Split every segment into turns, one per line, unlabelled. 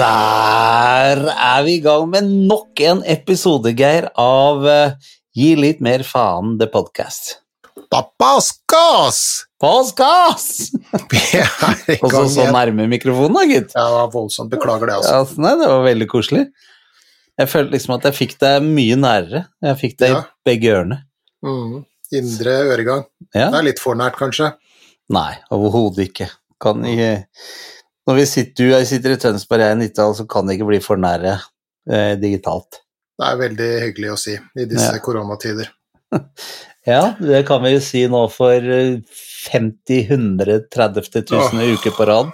Der er vi i gang med nok en episode, Geir, av uh, Gi litt mer faen, the podcast.
Pappas gass!
Påskas!
Vi er i
Og så
gang
så nærme mikrofonen, da, gitt.
Ja, det var voldsomt. Beklager det, altså.
Ja, nei, det var veldig koselig. Jeg følte liksom at jeg fikk deg mye nærere. Jeg fikk deg
Ja.
i begge ørene.
Mm. Indre øregang.
Ja?
Det er litt for nært, kanskje.
Nei, overhodet ikke. Kan ikke Når vi sitter, du sitter i Tønsberg, jeg i Nittedal, så kan det ikke bli for nære eh, digitalt.
Det er veldig hyggelig å si i disse
Ja.
koronatider.
Ja, det kan vi jo si nå for eh, 50 100 30 000 uker på rad.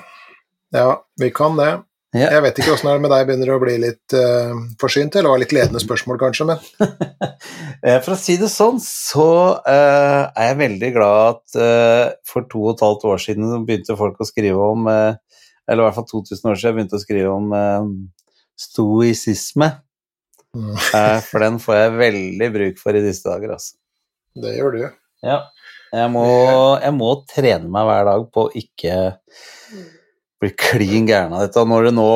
Ja, vi kan det.
Ja.
Jeg vet ikke åssen det er med deg, begynner å bli litt uh, forsynt, eller var litt ledende spørsmål, kanskje, men
Eh, For å si det sånn, så uh, er jeg veldig glad at uh, for to og et halvt år siden begynte folk å skrive om eh, Eller i hvert fall 2000 år siden begynte å skrive om eh, stoisisme.
Mm.
Eh, for den får jeg veldig bruk for i disse dager, altså.
det gjør du.
Ja. Jeg må, jeg må trene meg hver dag på å ikke bli klin gæren av dette. Og når det nå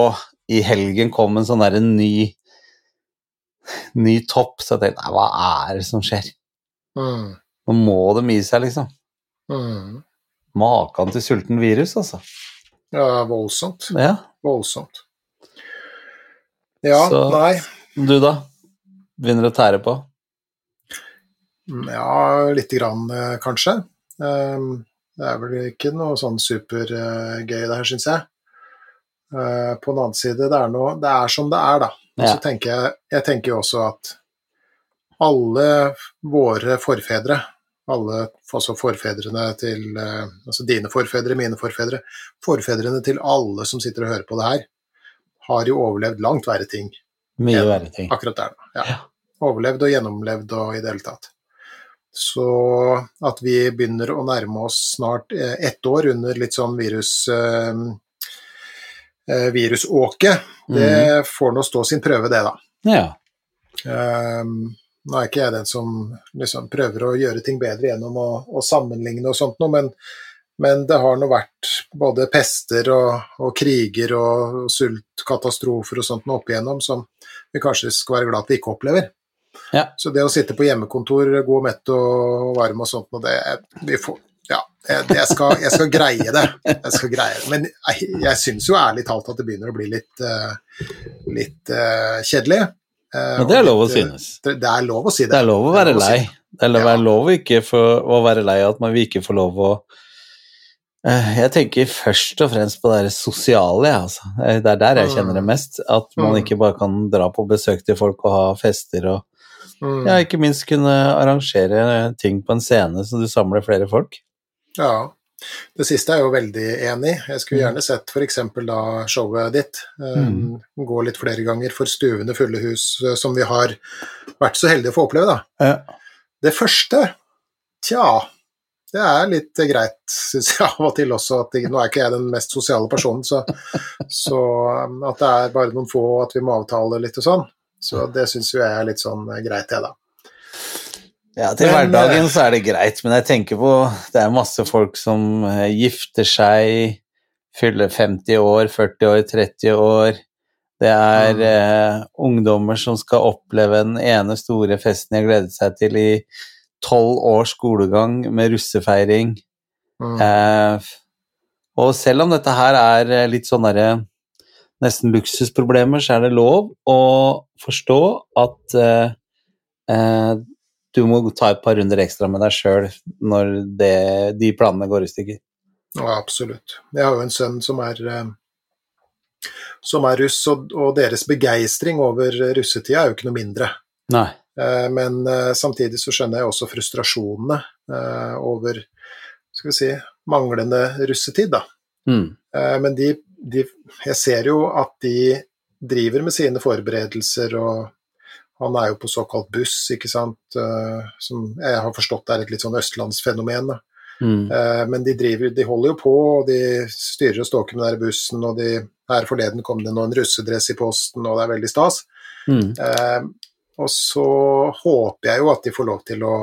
i helgen kom en sånn derre ny ny topp, så jeg tenkte nei, hva er det som skjer?
Mm.
Nå må de gi seg, liksom.
Mm.
Maken til sulten virus, altså.
Ja, voldsomt.
Ja.
Voldsomt. Ja,
Så-
nei.
Du, da? Begynner å tære på?
Mm, Ja, lite grann, eh, kanskje. Ehm, Det er vel ikke noe sånn supergøy det her, syns jeg. Eh, På den annen side, det er, noe, det er som det er, da.
Ja.
så tenker jeg, jeg tenker jo også at alle våre forfedre, alle altså forfedrene til eh, Altså dine forfedre, mine forfedre, forfedrene til alle som sitter og hører på det her, har jo overlevd langt verre ting
Mye verre ting.
akkurat der. Ja.
Ja.
Overlevd og gjennomlevd og i det hele tatt. Så at vi begynner å nærme oss snart eh, ett år under litt sånn virus eh, virusåke, det får nå stå sin prøve, det, da.
Ja.
Um, nå er ikke jeg den som liksom prøver å gjøre ting bedre gjennom å, å sammenligne og sånt noe, men, men det har nå vært både pester og, og kriger og sultkatastrofer og sånt noe opp igjennom som vi kanskje skal være glad at vi ikke opplever.
Ja.
Så det å sitte på hjemmekontor, god, mett og varm og sånt noe, det vi får ja, jeg, jeg, skal, jeg skal greie det. Jeg skal greie det. Men jeg, jeg syns jo ærlig talt at det begynner å bli litt, eh, litt eh, kjedelig. Eh,
Men det er lov å
eh,
synes.
Det, det er lov å si det.
Det er lov å være
lov å
lei. Det er lov,
Ja.
lov ikke for, å være lei at man ikke få lov å Eh, Jeg tenker først og fremst på det der sosiale, jeg, altså. Eh, Det er der jeg kjenner det mest. At man
Mm.
ikke bare kan dra på besøk til folk og ha fester og
Mm.
ja, ikke minst kunne arrangere ting på en scene så du samler flere folk.
Ja. Det siste er jeg jo veldig enig i. Jeg skulle
Mm.
gjerne sett f.eks. da showet ditt eh,
Mm.
gå litt flere ganger for stuvende fulle hus, eh, som vi har vært så heldige å få oppleve, da.
Ja.
Det første, tja Det er litt greit, syns jeg av og til også. At nå er ikke jeg den mest sosiale personen, så, så at det er bare noen få, og at vi må avtale litt og sånn. Så det syns jo jeg er litt sånn eh, greit, jeg, da.
Ja, til
Men,
hverdagen så er det greit, men jeg tenker på Det er masse folk som eh, gifter seg, fyller 50 år, 40 år, 30 år. Det er
Mm.
eh, ungdommer som skal oppleve den ene store festen de har gledet seg til i tolv års skolegang med russefeiring.
Mm.
Eh, og selv om dette her er eh, litt sånn derre nesten luksusproblemer, så er det lov å forstå at eh, eh, du må ta et par runder ekstra med deg sjøl når det, de planene går i stykker.
Ja, absolutt. Jeg har jo en sønn som er, eh, som er russ, og, og deres begeistring over russetida er jo ikke noe mindre.
Nei.
Eh, Men eh, samtidig så skjønner jeg også frustrasjonene over skal vi si, manglende russetid. Da.
Mm.
Men de, de, jeg ser jo at de driver med sine forberedelser, og han er jo på såkalt buss, ikke sant, eh, som jeg har forstått er et litt sånn østlandsfenomen.
Mm.
Eh, Men de, driver, de holder jo på, og de styrer og ståker med den der bussen, og de, her forleden kom det nå en russedress i posten, og det er veldig stas.
Mm.
Eh, og så håper jeg jo at de får lov til å,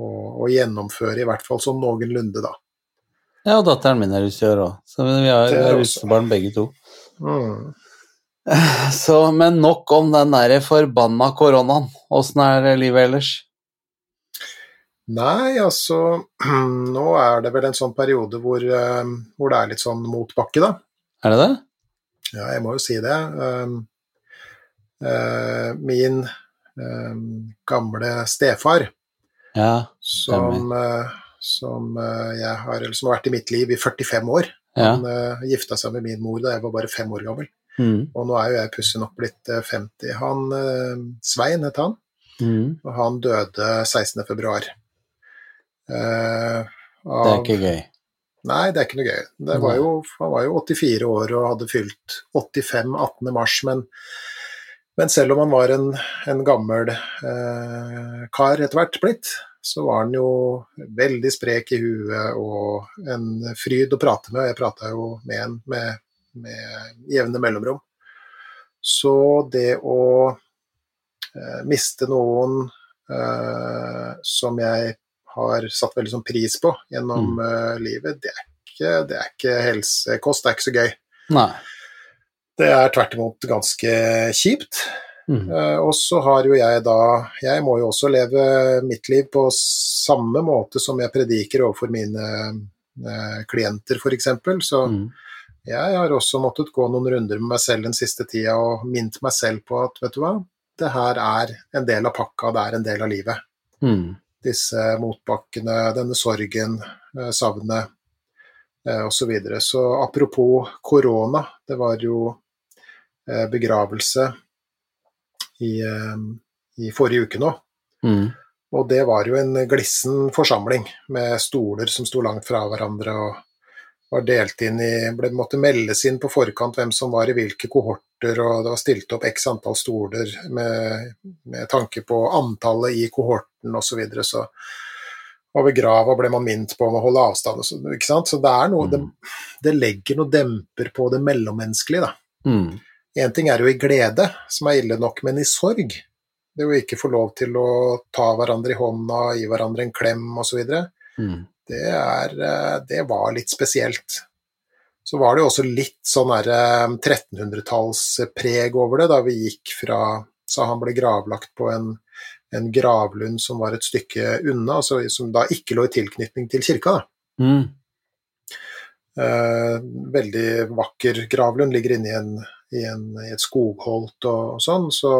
å, å gjennomføre i hvert fall sånn noenlunde, da.
Ja, og datteren min er russgjør òg, så vi har,
er
russebarn begge to.
Mm.
Så, men nok om den der forbanna koronaen. Åssen er livet ellers?
Nei, altså Nå er det vel en sånn periode hvor, eh, hvor det er litt sånn motbakke, da.
Er det det?
Ja, jeg må jo si det. Um, uh, min gamle stefar,
Ja.
som, som jeg har, eller som har vært i mitt liv i 45 år, han gifta seg med min mor da jeg var bare fem år gammel.
Mm.
Og nå er jo jeg pussig nok blitt uh, 50. Han, uh, Svein het han,
Mm.
og han døde 16. februar. Uh,
Det er ikke gøy.
Nei, det er ikke noe gøy. Det var jo, han var jo 84 år og hadde fylt 85 18. mars, men, men selv om han var en, en gammel eh, kar etter hvert blitt, så var han jo veldig sprek i huet og en fryd å prate med. Jeg prata jo med han med, med jevne mellomrom. Så det å eh, miste noen eh, som jeg har satt veldig sånn pris på gjennom eh, livet, det er, ikke, det er ikke helsekost, det er ikke så gøy.
Nei.
Det er tvert imot ganske kjipt.
Mm.
Uh, og så har jo jeg da Jeg må jo også leve mitt liv på samme måte som jeg prediker overfor mine uh, klienter, f.eks. Så
Mm.
Jeg har også måttet gå noen runder med meg selv den siste tida og minnet meg selv på at vet du hva, det her er en del av pakka, det er en del av livet.
Mm.
Disse motbakkene, denne sorgen, eh, savnet eh, osv. Så, videre. så apropos korona, det var jo eh, begravelse i, i forrige uke nå.
Mm.
Og det var jo en glissen forsamling med stoler som sto langt fra hverandre og var delt inn i ble, Måtte meldes inn på forkant hvem som var i hvilke kohorter, og det var stilt opp x antall stoler med, med tanke på antallet i kohorten osv. Så, videre, så over grava ble man minnet på om å holde avstand. Så, ikke sant? så det, er noe, det, det legger noe demper på det mellommenneskelige. da.
Mm.
Ting er jo i glede, som er ille nok, men i sorg Det å ikke få lov til å ta hverandre i hånda, gi hverandre en klem osv.,
Mm.
Det, er, eh, det var litt spesielt. Så var det jo også litt sånn der, eh, 1300-tallspreg over det, da vi gikk fra Så han ble gravlagt på en, en gravlund som var et stykke unna, altså, som da ikke lå i tilknytning til kirka.
Mm.
Eh, veldig vakker gravlund, ligger inne i, en, i, en, i et skogholt og, sånn, så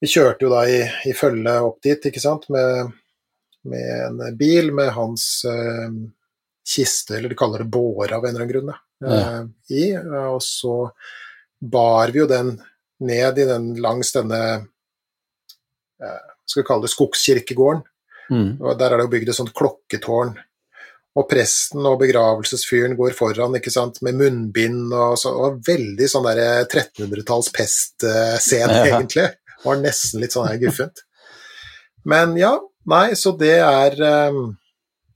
vi kjørte jo da i, i følge opp dit, ikke sant, med, med en bil med hans eh, kiste, eller de kaller det båre av en eller annen grunn, da, eh, i, og så bar vi jo den ned i den langs denne eh, skal vi kalle det skogskirkegården,
Mm.
og Der er det jo bygd et sånt klokketårn. Og presten og begravelsesfyren går foran ikke sant, med munnbind og, så, og veldig sånn der 1300-talls pestscene,
Ja.
egentlig. Var nesten litt sånn her guffent. Men ja, nei, så det er eh,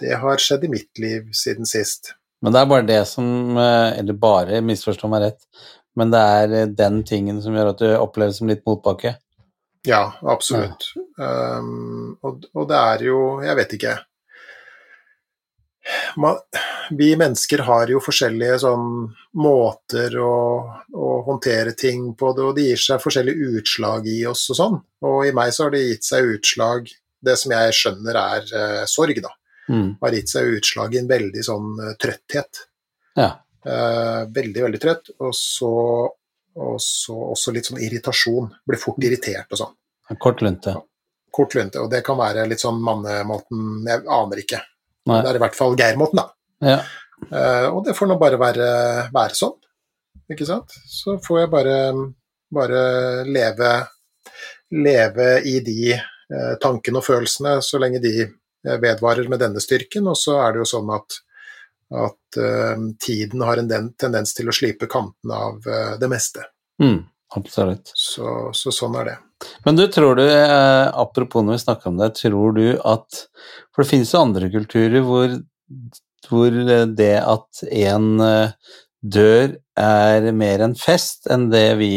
Det har skjedd i mitt liv siden sist.
Men det er bare det som eh, Eller bare, misforstå meg rett, men det er eh, den tingen som gjør at du opplever det som litt motbakke.
Ja, absolutt. Um, og, og det er jo Jeg vet ikke. Man, vi mennesker har jo forskjellige sånn måter å, å håndtere ting på, det, og det gir seg forskjellige utslag i oss og sånn. Og i meg så har det gitt seg utslag Det som jeg skjønner er uh, sorg, da.
Mm.
Har gitt seg utslag i en veldig sånn uh, trøtthet.
Ja.
Uh, veldig, veldig trøtt. Og så, og så også litt sånn irritasjon. Blir fort irritert og sånn.
Kort lunte.
Kort lunte. Og det kan være litt sånn mannemåten Jeg aner ikke.
Nei.
Det er i hvert fall Geir-måten, da.
Ja.
Og det får nå bare være, være sånn. Ikke sant? Så får jeg bare, bare leve, leve i de tankene og følelsene så lenge de eh, vedvarer med denne styrken. Og så er det jo sånn at, at eh, tiden har en tendens til å slipe kantene av eh, det meste.
Mm. Absolutt.
Så, så sånn er det.
Men du, tror du, eh, apropos når vi snakker om det, tror du at For det finnes jo andre kulturer hvor, hvor eh, det at en eh, dør er mer en fest enn det vi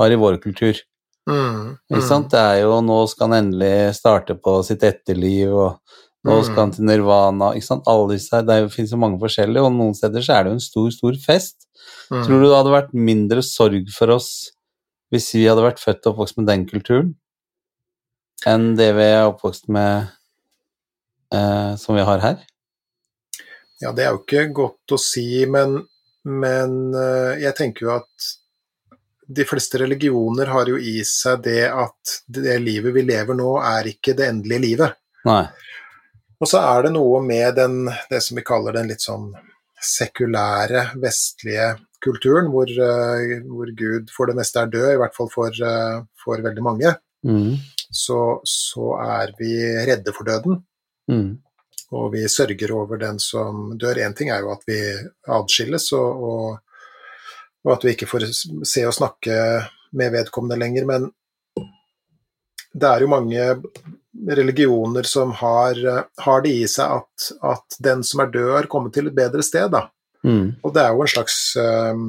har i vår kultur.
Mm,
sant? Det er jo nå skal han endelig starte på sitt etterliv, og Nå
Mm.
skal han til Nirvana. disse, Det finnes jo mange forskjellige, og noen steder så er det jo en stor, stor fest.
Mm.
Tror du det hadde vært mindre sorg for oss hvis vi hadde vært født og oppvokst med den kulturen, enn det vi er oppvokst med eh, som vi har her?
Ja, det er jo ikke godt å si, men, men eh, jeg tenker jo at de fleste religioner har jo i seg det at det livet vi lever nå, er ikke det endelige livet.
Nei.
Og så er det noe med den, det som vi kaller den litt sånn sekulære, vestlige kulturen, hvor, eh, hvor Gud for det meste er død, i hvert fall for, eh, for veldig mange.
Mm.
Så, så er vi redde for døden.
Mm.
og vi sørger over den som dør. Én ting er jo at vi adskilles, og, og, og at vi ikke får se og snakke med vedkommende lenger, men det er jo mange religioner som har, har det i seg at, at den som er død, har kommet til et bedre sted. Da.
Mm.
Og det er jo en slags um,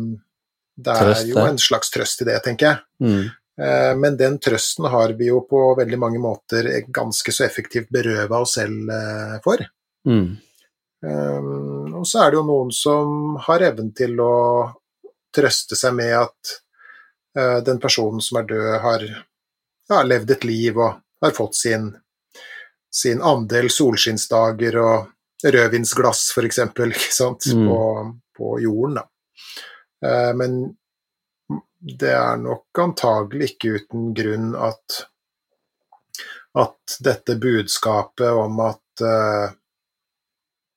Det er
Trøst,
jo en slags trøst i det, tenker jeg.
Mm.
Eh, Men den trøsten har vi jo på veldig mange måter ganske så effektivt berøva oss selv eh, for.
Mm.
Um, og så er det jo noen som har evnen til å trøste seg med at uh, den personen som er død, har ja, levd et liv og har fått sin, sin andel solskinnsdager og rødvinsglass, f.eks.,
Mm.
på, på jorden. Eh, men det er nok antagelig ikke uten grunn at at dette budskapet om at eh,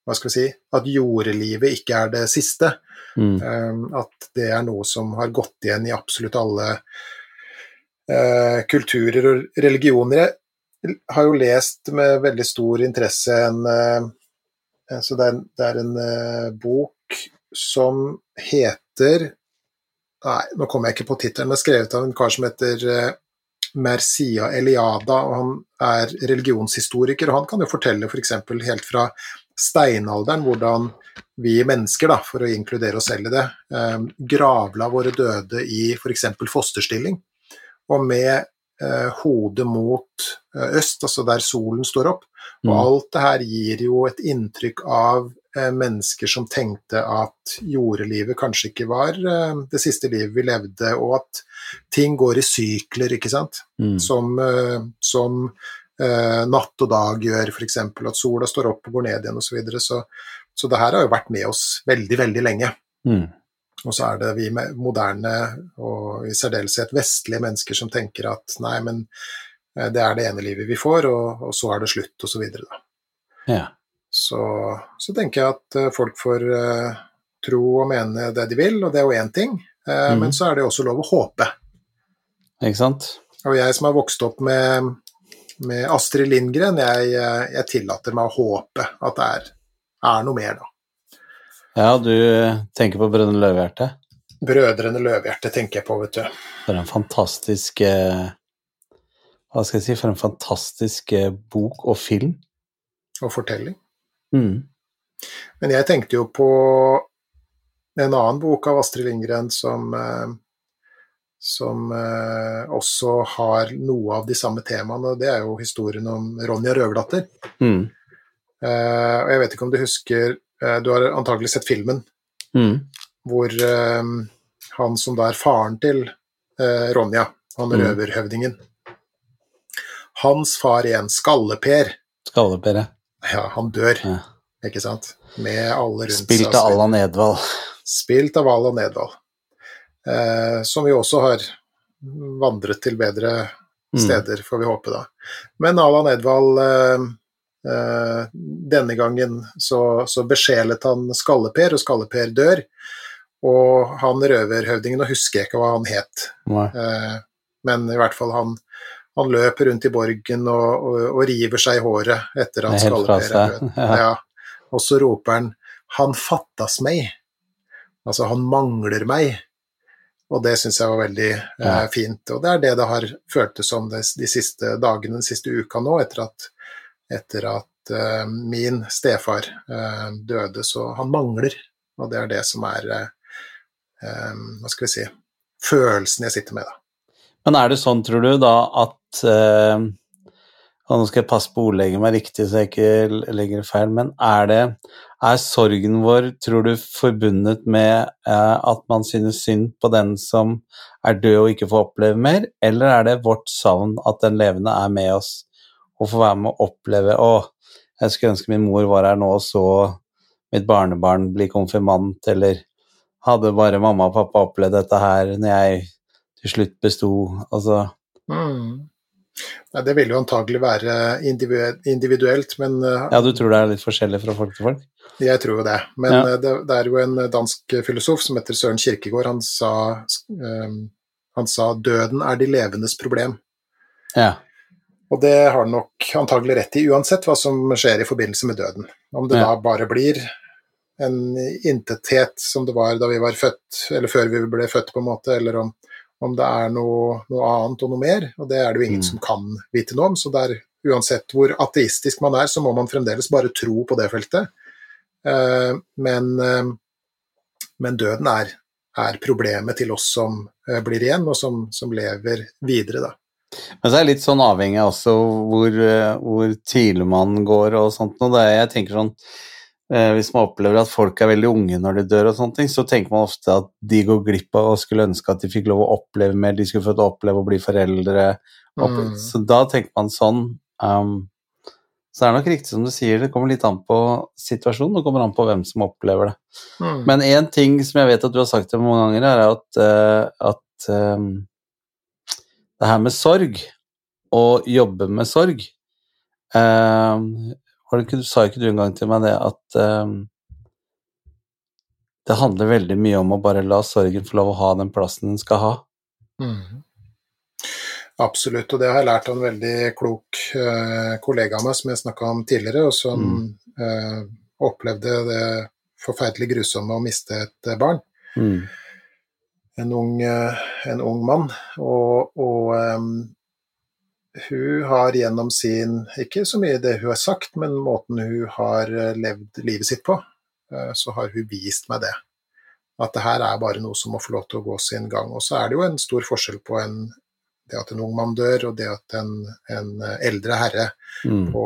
hva skal vi si, at jordelivet ikke er det siste.
Mm.
Um, At det er noe som har gått igjen i absolutt alle uh, kulturer og religioner. Jeg har jo lest med veldig stor interesse en uh, så det, er, det er en uh, bok som heter Nei, nå kommer jeg ikke på tittelen. Den er skrevet av en kar som heter Mercia Eliada, og han er religionshistoriker. og Han kan jo fortelle f.eks. helt fra steinalderen hvordan vi mennesker, da, for å inkludere oss selv i det, eh, gravla våre døde i f.eks. fosterstilling. Og med eh, hodet mot eh, øst, altså der solen står opp. Og
Mm.
alt det her gir jo et inntrykk av eh, mennesker som tenkte at jordelivet kanskje ikke var eh, det siste livet vi levde, og at ting går i sykler, ikke sant
Mm.
som, eh, som natt og dag gjør, f.eks. At sola står opp og går ned igjen osv. Så, videre. så Så det her har jo vært med oss veldig, veldig lenge.
Mm.
Og så er det vi moderne, og i særdeleshet vestlige mennesker som tenker at nei, men eh, det er det ene livet vi får, og, og så er det slutt, og så videre. Da.
Ja.
Så, så tenker jeg at eh, folk får uh, tro og mene det de vil, og det er jo én ting. uh,
mm.
Men så er det jo også lov å håpe.
Ikke sant?
Og jeg som har vokst opp med, med Astrid Lindgren, jeg, jeg tillater meg å håpe at det er, er noe mer, da.
Ja, du tenker på Brødrene Løvehjerte?
Brødrene Løvehjerte tenker jeg på, vet du.
For en fantastisk eh, Hva skal jeg si For en fantastisk eh, bok og film.
Og fortelling.
Mm.
Men jeg tenkte jo på en annen bok av Astrid Lindgren som, eh, som eh, også har noe av de samme temaene, og det er jo historien om Ronja Røverdatter.
Mm.
Eh, og jeg vet ikke om du husker eh, Du har antagelig sett filmen
Mm.
hvor eh, han som da er faren til eh, Ronja, han
Mm.
røverhøvdingen Hans far igjen, Skalle-Per,
Skallepere.
ja, han dør,
Ja.
ikke sant? Med alle rundt
Spilt av Allan Edvald.
Spilt av Allan Nedvald. Eh, som vi også har vandret til bedre
Mm.
steder, får vi håpe, da. Men Alan Edvald eh, eh, Denne gangen så, så besjelet han Skalle-Per, og Skalle-Per dør. Og han røverhøvdingen, nå husker jeg ikke hva han het, eh, men i hvert fall han, han løper rundt i borgen og, og, og river seg i håret etter at Skalleper er død.
Ja.
Ja. Og så roper han 'Han fattas meg'. Altså 'han mangler meg'. Og det syns jeg var veldig eh, fint. Og det er det det har føltes som de, de siste dagene, den siste uka nå, etter at, etter at eh, min stefar eh, døde. Så han mangler, og det er det som er eh, eh, Hva skal vi si Følelsen jeg sitter med, da.
Men er det sånn, tror du, da, at eh, og nå skal jeg passe på å ordlegge meg riktig så jeg ikke legger det feil, men er det er sorgen vår, tror du, forbundet med eh, at man synes synd på den som er død og ikke får oppleve mer, eller er det vårt savn at den levende er med oss og får være med å oppleve Å, jeg skulle ønske min mor var her nå og så mitt barnebarn bli konfirmant, eller hadde bare mamma og pappa opplevd dette her når jeg til slutt besto, altså
Mm. Ja, det vil jo antagelig være individuelt, men eh,
Ja, du tror det er litt forskjellig fra folk til folk?
Jeg tror jo det. Men
Ja.
eh, det, det er jo en dansk filosof som heter Søren Kierkegaard. Han sa, um, han sa 'døden er de levendes problem'.
Ja.
Og det har han nok antagelig rett i, uansett hva som skjer i forbindelse med døden. Om det
Ja.
da bare blir en intethet som det var da vi var født, eller før vi ble født, på en måte, eller om, om det er noe, noe annet og noe mer. Og det er det jo ingen
Mm.
som kan vite noe om. Så det er, uansett hvor ateistisk man er, så må man fremdeles bare tro på det feltet. Eh, men, eh, men døden er, er problemet til oss som eh, blir igjen, og som, som lever videre, da.
Men så er det litt sånn avhengig av også hvor, hvor tidlig man går og sånt noe. Jeg tenker sånn Hvis man opplever at folk er veldig unge når de dør og sånne ting, så tenker man ofte at de går glipp av og skulle ønske at de fikk lov å oppleve mer, de skulle fått oppleve å bli foreldre.
Mm.
Så da tenker man sånn. Um, så det er nok riktig som du sier, det kommer litt an på situasjonen, det kommer an på hvem som opplever det.
Mm.
Men én ting som jeg vet at du har sagt det mange ganger, er at, uh, at um, det her med sorg, å jobbe med sorg uh, ikke, du Sa ikke du en gang til meg det at uh, det handler veldig mye om å bare la sorgen få lov å ha den plassen den skal ha?
Mm. Absolutt, og det har jeg lært av en veldig klok eh, kollega av meg som jeg snakka om tidligere, og som eh, opplevde det forferdelig grusomme å miste et eh, barn.
Mm.
En ung, eh, en ung mann. Og, og um, hun har gjennom sin Ikke så mye det hun har sagt, men måten hun har eh, levd livet sitt på, så har hun vist meg det. At det her er bare noe som må få lov til å gå sin gang. Og så er det jo en stor forskjell på en, det at en ung mann dør, og det at en, en eldre herre
Mm.
på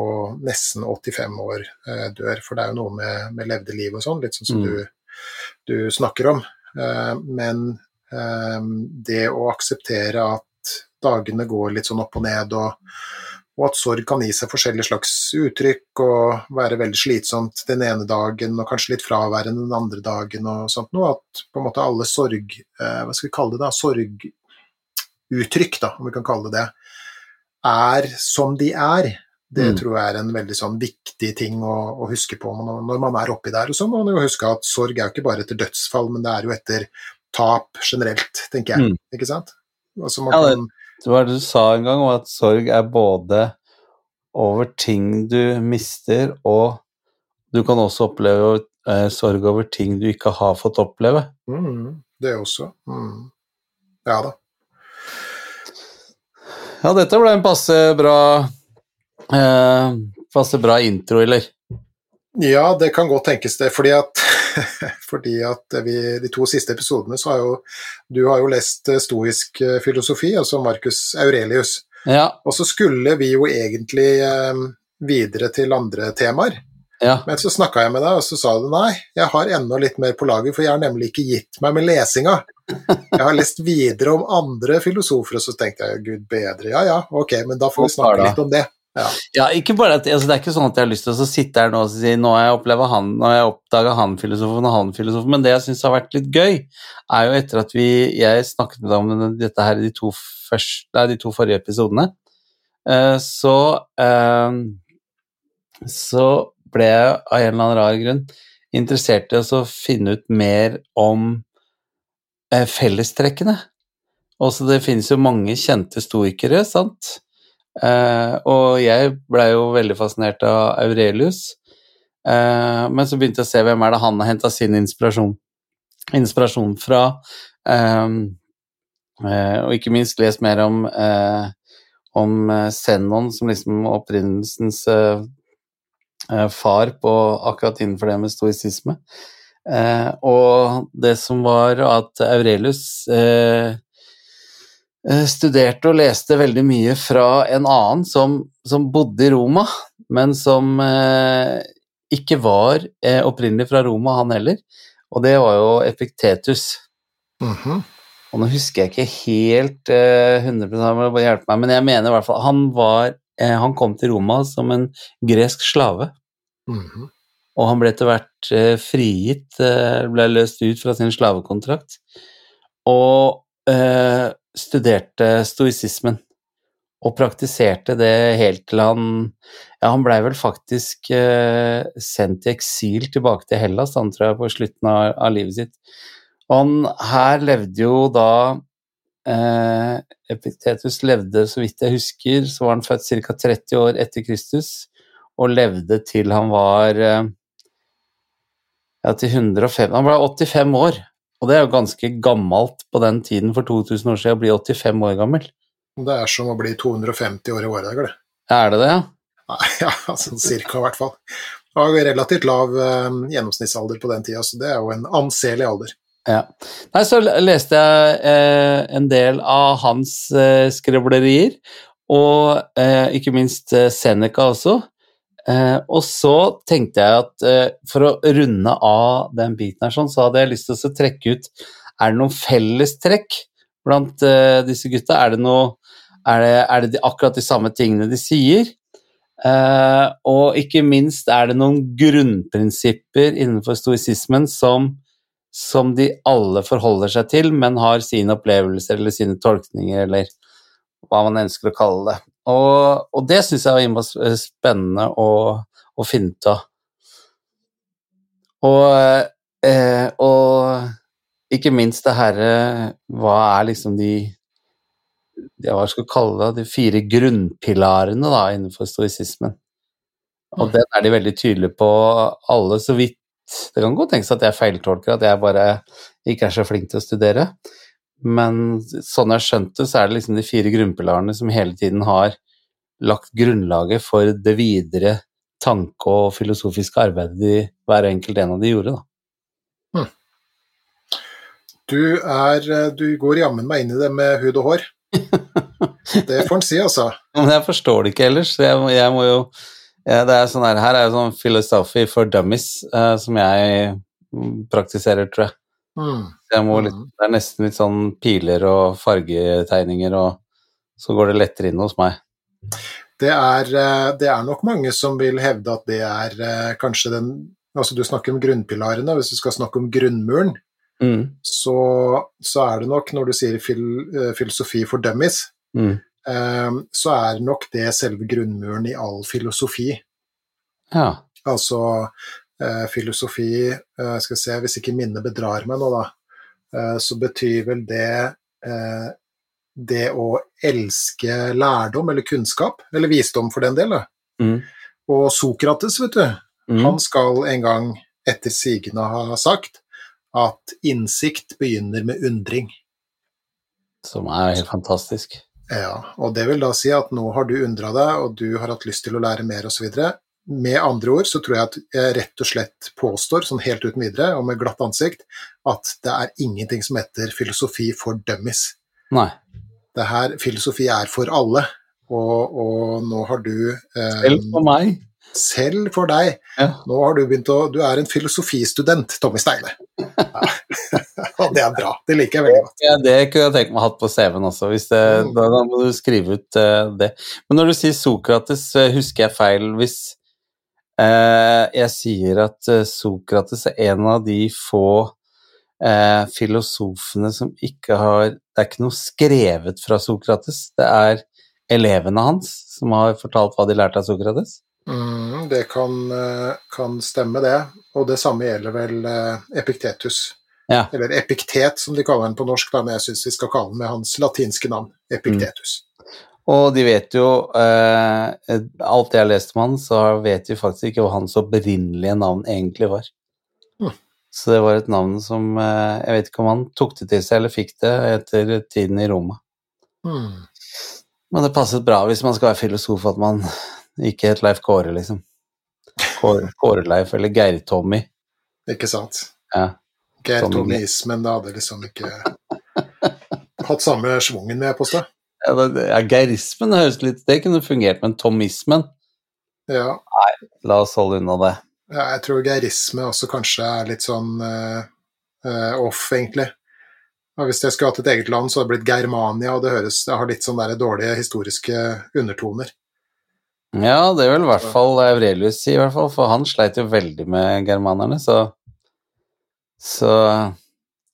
nesten 85 år eh, dør. For det er jo noe med, med levde liv og sånn, litt sånn som
Mm.
du, du snakker om. Eh, men eh, det å akseptere at dagene går litt sånn opp og ned, og, og at sorg kan gi seg forskjellige slags uttrykk og være veldig slitsomt den ene dagen og kanskje litt fraværende den andre dagen og sånt noe, at på en måte alle sorg... Eh, hva skal vi kalle det da? Sorguttrykk, da, om vi kan kalle det det, er som de er. Det
Mm.
tror jeg er en veldig sånn viktig ting å, å huske på når, når man er oppi der. Og så må man jo huske at sorg er jo ikke bare etter dødsfall, men det er jo etter tap generelt, tenker jeg.
Mm.
Ikke sant? Altså man
Ja, det- Det var det du sa en gang, om at sorg er både over ting du mister, og du kan også oppleve eh, sorg over ting du ikke har fått oppleve.
mm, det også. Mm. Ja da.
Ja, dette ble en passe bra eh, Passe bra intro, eller?
Ja, det kan godt tenkes det, fordi at, fordi at vi, de to siste episodene så har jo Du har jo lest eh, stoisk eh, filosofi, altså Marcus Aurelius.
Ja.
Og så skulle vi jo egentlig eh, videre til andre temaer.
Ja.
Men så snakka jeg med deg, og så sa du nei, jeg har enda litt mer på lager, for jeg har nemlig ikke gitt meg med lesinga. Jeg har lest videre om andre filosofer, og så tenkte jeg gud bedre, ja ja, ok, men da får vi snakke litt om det.
Ja, ikke bare at, altså, Det er ikke sånn at jeg har lyst til å sitte her nå og si nå har jeg opplevd han, nå har jeg oppdaga han filosofen og han filosofen, men det jeg syns har vært litt gøy, er jo etter at vi, jeg snakket med deg om dette her i de to, første, nei, de to forrige episodene, eh, så eh, så ble jeg av en eller annen rar grunn interessert i å finne ut mer om eh, fellestrekkene. Også det finnes jo mange kjente stoikere, sant? Eh, og jeg blei jo veldig fascinert av Aurelius. Eh, men så begynte jeg å se hvem er det han har henta sin inspirasjon, inspirasjon fra. Eh, eh, og ikke minst lest mer om, eh, om Zenon, som liksom opprinnelsens eh, far på akkurat innenfor det med stoisisme. Eh, og det som var at Aurelius eh, eh, studerte og leste veldig mye fra en annen som, som bodde i Roma, men som eh, ikke var eh, opprinnelig fra Roma, han heller. Og det var jo Epiktetus.
Mhm.
Og nå husker jeg ikke helt eh, 100 han må bare hjelpe meg, men jeg mener i hvert fall han var eh, Han kom til Roma som en gresk slave,
Mhm.
og han ble etter hvert eh, frigitt, eh, ble løst ut fra sin slavekontrakt, og eh, studerte stoisismen. Og praktiserte det helt til han Ja, han blei vel faktisk eh, sendt i eksil tilbake til Hellas, han tror jeg, på slutten av, av livet sitt. Og han her levde jo da eh, Epiktetus levde, så vidt jeg husker, så var han født ca. 30 år etter Kristus, og levde til han var eh, ja, til 105 Han ble 85 år, og det er jo ganske gammelt på den tiden for 2000 år siden å bli 85 år gammel.
Det er som å bli 250 år i året, det.
Er det det, ja?
Nei, ja, sånn cirka i hvert fall. Det var relativt lav eh, gjennomsnittsalder på den tida, så det er jo en anselig alder.
Ja. Nei, så leste jeg eh, en del av hans eh, skrevlerier, og eh, ikke minst eh, Seneca også. Eh, og så tenkte jeg at eh, for å runde av den biten her, sånn, så hadde jeg lyst til å trekke ut Er det noen fellestrekk blant disse gutta? Er det, noe, er, det, er det de, akkurat de samme tingene de sier? Og ikke minst er det noen grunnprinsipper innenfor stoisismen som som de alle forholder seg til, men har sine opplevelser eller sine tolkninger, eller hva man ønsker å kalle det. Og, og det syns jeg var innmari spennende å, å finne ut av. Og, eh, og ikke minst det herre Hva er liksom de ja, hva skal jeg kalle det, de fire grunnpilarene da, innenfor stoisismen. Og den er de veldig tydelige på, alle, så vidt det kan godt tenkes at jeg feiltolker, at jeg bare ikke er så flink til å studere. Men sånn jeg har skjønt det, så er det liksom de fire grunnpilarene som hele tiden har lagt grunnlaget for det videre tanke- og filosofiske arbeidet de, hver enkelt en av de gjorde. Da.
Du, er, du går jammen meg inn i det med hud og hår. Det får en si, altså.
Men jeg forstår det ikke ellers, jeg, jeg må jo ja, det er sånn her, her er jo sånn philosophy for dummies uh, som jeg praktiserer, tror jeg.
Mm.
litt, det er nesten litt sånn piler og fargetegninger, og så går det lettere inn hos meg.
Det er, eh, det er nok mange som vil hevde at det er eh, kanskje den Altså du snakker om grunnpilarene, hvis du skal snakke om grunnmuren,
Mm,
så, så er det nok, når du sier fil, filosofi for dummies,
mm.
Eh, så er nok det selve grunnmuren i all filosofi.
Ja.
Altså eh, filosofi eh, Skal vi se, hvis ikke minnet bedrar meg nå, da, eh, så betyr vel det det å elske lærdom eller kunnskap, eller visdom for den del.
Mm,
Og Sokrates, vet du,
mm.
han skal en gang etter sigende ha sagt at innsikt begynner med undring.
Som er helt fantastisk.
Ja, og det vil da si at nå har du undra deg, og du har hatt lyst til å lære mer osv. Med andre ord så tror jeg at jeg rett og slett påstår, sånn helt uten videre og med glatt ansikt, at det er ingenting som heter filosofi for dummies.
Nei.
Det her, filosofi er for alle, og, og nå har du eh,
Selv for meg.
Selv for deg
Ja.
Nå har du begynt å Du er en filosofistudent, Tommy Steine. Ja. og det er bra. Det liker jeg veldig godt.
Ja, det kunne jeg tenkt meg å ha på CV-en også. Hvis det,
Mm.
da, da må du skrive ut uh, det. Men når du sier Sokrates, eh, husker jeg feil hvis uh, jeg sier at Sokrates er en av de få uh, filosofene som ikke har Det er ikke noe skrevet fra Sokrates, det er elevene hans som har fortalt hva de lærte av Sokrates.
Mm, det kan, eh, kan stemme, det. Og det samme gjelder vel eh, Epiktetus.
Ja.
Eller Epiktet, som de kaller den på norsk, da, men jeg syns vi skal kalle den med hans latinske navn. Epiktetus.
Og de vet jo eh, Alt jeg har lest om han, så vet vi faktisk ikke hva hans opprinnelige navn egentlig var.
Mm.
Så det var et navn som eh, Jeg vet ikke om han tok det til seg eller fikk det etter tiden i Roma.
Mm.
Men det passet bra hvis man skal være filosof at man ikke het Leif Kåre, liksom. Kåre- Kåre-Leif eller Geir-Tommy.
Ikke sant?
Ja.
Geir-Tommy-ismen, det hadde liksom ikke hatt samme schwungen, vil jeg påstå.
Ja, det- ja, Geirismen høres litt Det kunne fungert, men tomismen
Ja, Nei,
La oss holde unna det.
ja, jeg tror geirisme også kanskje er litt sånn uh, uh, off, egentlig. Og hvis jeg skulle hatt et eget land, så hadde det blitt Germania, og det høres Det har litt sånn dårlige historiske undertoner.
Ja, det vil i hvert fall Aurelius si, i hvert fall, for han sleit jo veldig med germanerne, så Så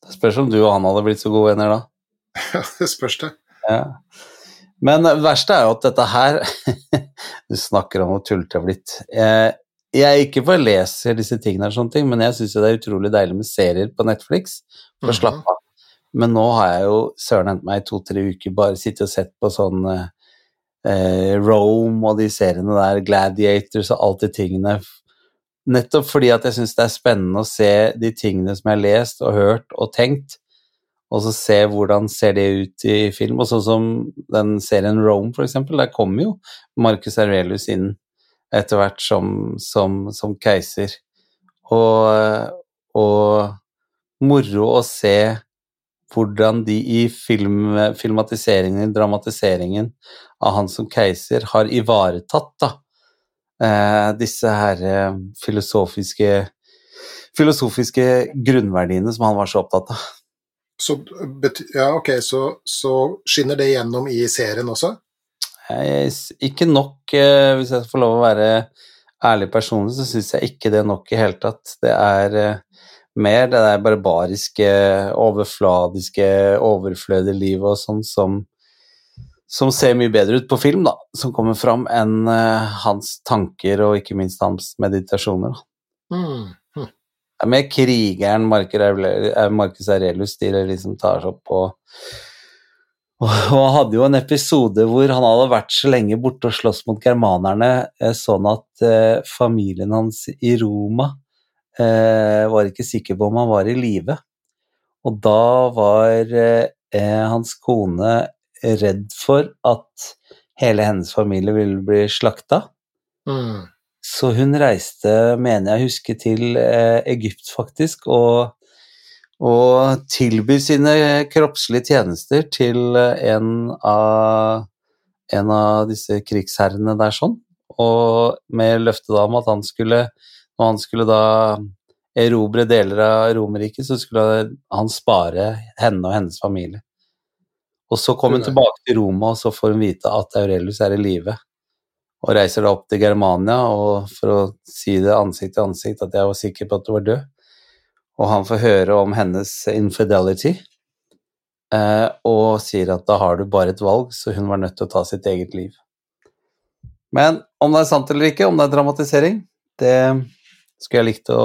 det spørs om du og han hadde blitt så gode venner da.
Ja, det spørs det.
Ja. Men det verste er jo at dette her Du snakker om hvor tullete det har blitt. Jeg, jeg ikke bare leser disse tingene, og sånne ting, men jeg syns det er utrolig deilig med serier på Netflix for å
Mhm.
slappe av. Men nå har jeg jo søren hentet meg i to-tre uker bare sittet og sett på sånn eh, Rome og de seriene der, Gladiators og alt de tingene. Nettopp fordi at jeg syns det er spennende å se de tingene som jeg har lest og hørt og tenkt, og så se hvordan ser det ut i film. Og sånn som den serien Rome, for eksempel, der kommer jo Marcus Aurelius inn etter hvert som, som, som keiser. Og, og moro å se hvordan de i film, filmatiseringen, dramatiseringen av han som keiser har ivaretatt da, eh, disse her eh, filosofiske, filosofiske grunnverdiene som han var så opptatt av.
Så, ja, ok, så, så skinner det gjennom i serien også?
Jeg, ikke nok, eh, hvis jeg får lov å være ærlig personlig, så syns jeg ikke det er nok i hele tatt. Det er mer det der barbariske, overfladiske, overflødige livet og sånn som, som ser mye bedre ut på film, da, som kommer fram, enn uh, hans tanker og ikke minst hans meditasjoner. Da.
Mm. hm.
Det er mer krigeren Marcus Aurelius, eh, de liksom tar seg opp og og han hadde jo en episode hvor han hadde vært så lenge borte og slåss mot germanerne, eh, sånn at familien hans i Roma eh, var ikke sikker på om han var i live. Og da var eh, hans kone redd for at hele hennes familie ville bli slakta.
Mm.
Så hun reiste, mener jeg husker, til eh, Egypt faktisk, og, og tilbyr sine kroppslige tjenester til eh, en av, en av disse krigsherrene der sånn, og med løfte da om at han skulle, når han skulle da erobre deler av Romerriket, så skulle han spare henne og hennes familie. Og så kom hun tilbake til Roma, og så får hun vite at Aurelius er i live og reiser da opp til Germania og for å si det ansikt til ansikt at jeg var sikker på at du var død. Og han får høre om hennes infidelity eh, og sier at da har du bare et valg, så hun var nødt til å ta sitt eget liv. Men om det er sant eller ikke, om det er dramatisering, det skulle jeg likt å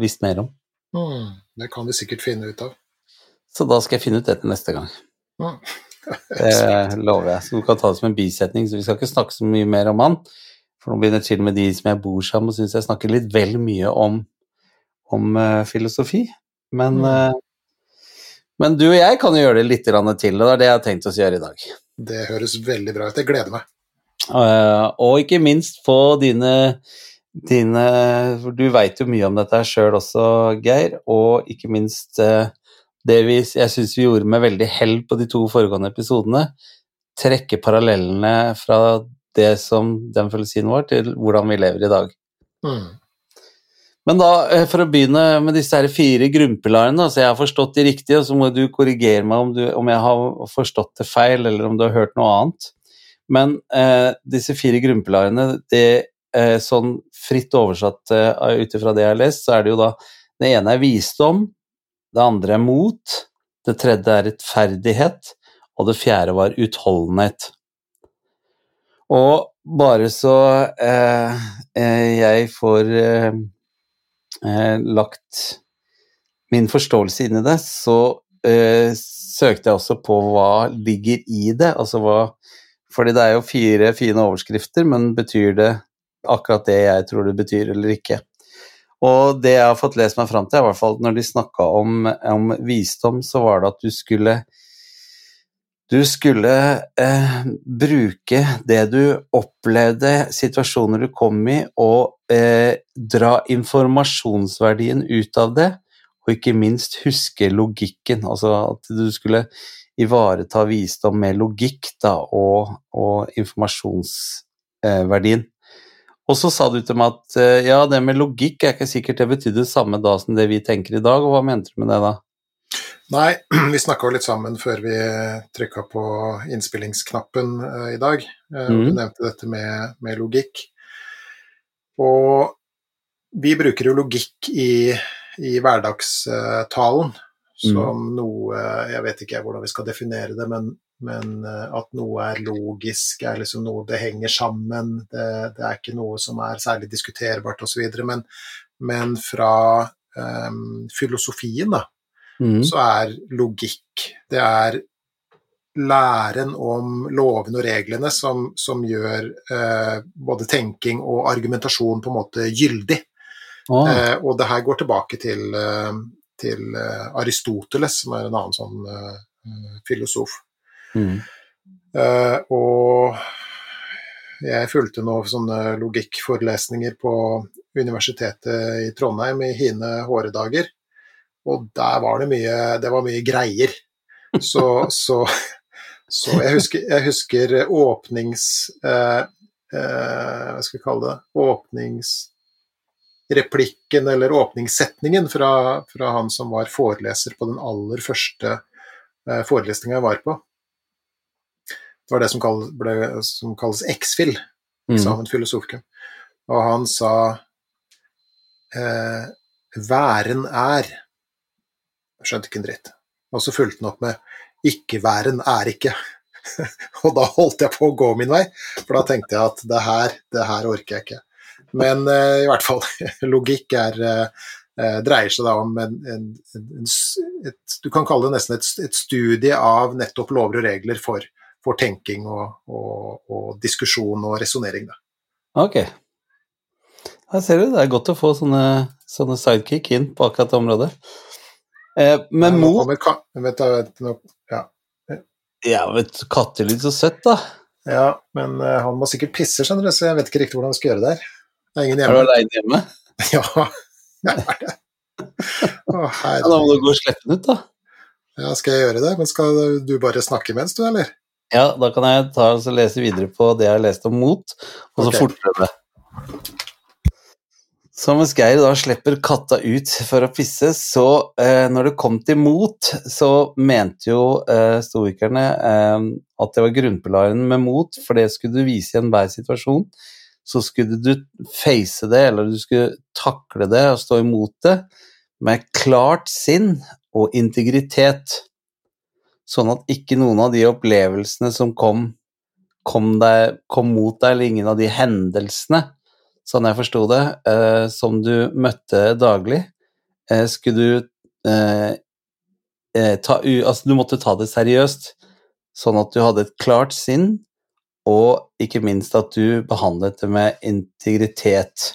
visst mer om.
Mm. Det kan vi sikkert finne ut av.
Så da skal jeg finne ut det til neste gang.
Mm.
Det lover jeg. Så du kan ta det som en bisetning, så vi skal ikke snakke så mye mer om han. For nå begynner til og med de som jeg bor sammen med, syns jeg snakker litt vel mye om, om uh, filosofi. Men,
Mm.
uh, men du og jeg kan jo gjøre det litt til, og det er det jeg har tenkt oss å gjøre i dag.
Det høres veldig bra ut. Jeg gleder meg.
Uh, og ikke minst få dine, dine For du veit jo mye om dette her sjøl også, Geir, og ikke minst eh, det vi, jeg syns vi gjorde med veldig hell på de to foregående episodene, trekke parallellene fra det som den følelsen vår, til hvordan vi lever i dag.
Mm.
Men da, eh, for å begynne med disse her fire grunnpilarene, så jeg har forstått de riktige, og så må du korrigere meg om, du, om jeg har forstått det feil, eller om du har hørt noe annet. Men eh, disse fire grunnpilarene, det, sånn fritt oversatt eh, ut ifra det jeg har lest, så er det jo da Det ene er visdom, det andre er mot, det tredje er rettferdighet, og det fjerde var utholdenhet. Og bare så eh, eh, jeg får eh, eh, lagt min forståelse inn i det, så eh, søkte jeg også på hva ligger i det. Altså hva Fordi det er jo fire fine overskrifter, men betyr det akkurat det jeg tror det betyr, eller ikke? Og det jeg har fått lest meg fram til, i hvert fall når de snakka om, om visdom, så var det at du skulle du skulle eh, bruke det du opplevde, situasjoner du kom i, og eh, dra informasjonsverdien ut av det, og ikke minst huske logikken. Altså at du skulle ivareta visdom med logikk da, og, og informasjonsverdien. Og så sa du til meg at eh, ja, det med logikk er ikke sikkert det betydde det samme da som det vi tenker i dag, og hva mente du med det da?
Nei, vi snakka litt sammen før vi trykka på innspillingsknappen uh, i dag. Uh, mm. Du nevnte dette med, med, logikk. Og vi bruker jo logikk i, i hverdagstalen som mm. noe Jeg vet ikke hvordan vi skal definere det, men, men eh, at noe er logisk, er liksom noe det henger sammen. Det, det er ikke noe som er særlig diskuterbart osv. Men, men fra um, filosofien, da, mm. så er logikk Det er læren om lovene og reglene som, som gjør uh, både tenking og argumentasjon på en måte gyldig. Oh. Uh, og det her går tilbake til uh, til eh, Aristoteles, som er en annen sånn uh, filosof. Mm. Uh, og jeg fulgte noen sånne logikkforelesninger på Universitetet i Trondheim i hine håredager, og der var det mye, det var mye greier. Så, så, så jeg, husker, jeg, husker, åpnings... Uh, hva skal vi kalle det? Åpnings replikken eller åpningssetningen fra, fra, han som var foreleser på den aller første eh, forelesninga jeg var på. Det var det som, kall, ble, som kalles X-FIL, eksamen mm. filosofikum. Og han sa eh, 'væren er'. Skjønte ikke en dritt. Og så fulgte han opp med 'ikke-væren er ikke'. og da holdt jeg på å gå min vei, for da tenkte jeg at det her, det her orker jeg ikke. Men uh, i hvert fall, logikk er, uh, dreier seg da om en, en, en, et, Du kan kalle det nesten et, et, studie av nettopp lover og regler for, for tenking og, og, og, diskusjon og resonnering.
Ok. Her ser du, det er godt å få sånne, sånne sidekick inn på akkurat det området. Eh, men
ja, mot vet du, vet du, ja.
ja, vet du, kattelyd så søtt, da.
Ja, men uh, han må sikkert pisse, skjønner du, så jeg vet ikke riktig hvordan vi skal gjøre det her.
Det er ingen hjemme. Er du aleine hjemme?
ja, jeg er det.
Å, ja, da må du gå og slippe den ut, da.
Ja, skal jeg gjøre det? Men skal du bare snakke mens, du, eller?
Ja, da kan jeg ta og lese videre på det jeg har lest om mot, og så okay. fortløpe. Så mens Geir da slipper katta ut for å pisse, så eh, når det kom til mot, så mente jo eh, stoikerne eh, at det var grunnpilaren med mot, for det skulle du vise i enhver situasjon så skulle du face det, eller du skulle takle det og stå imot det med klart sinn og integritet, sånn at ikke noen av de opplevelsene som kom, kom, deg, kom mot deg, eller ingen av de hendelsene, sånn jeg forsto det, eh, som du møtte daglig, eh, skulle du eh, eh ta Altså, du måtte ta det seriøst, sånn at du hadde et klart sinn og ikke minst at du behandlet det med integritet.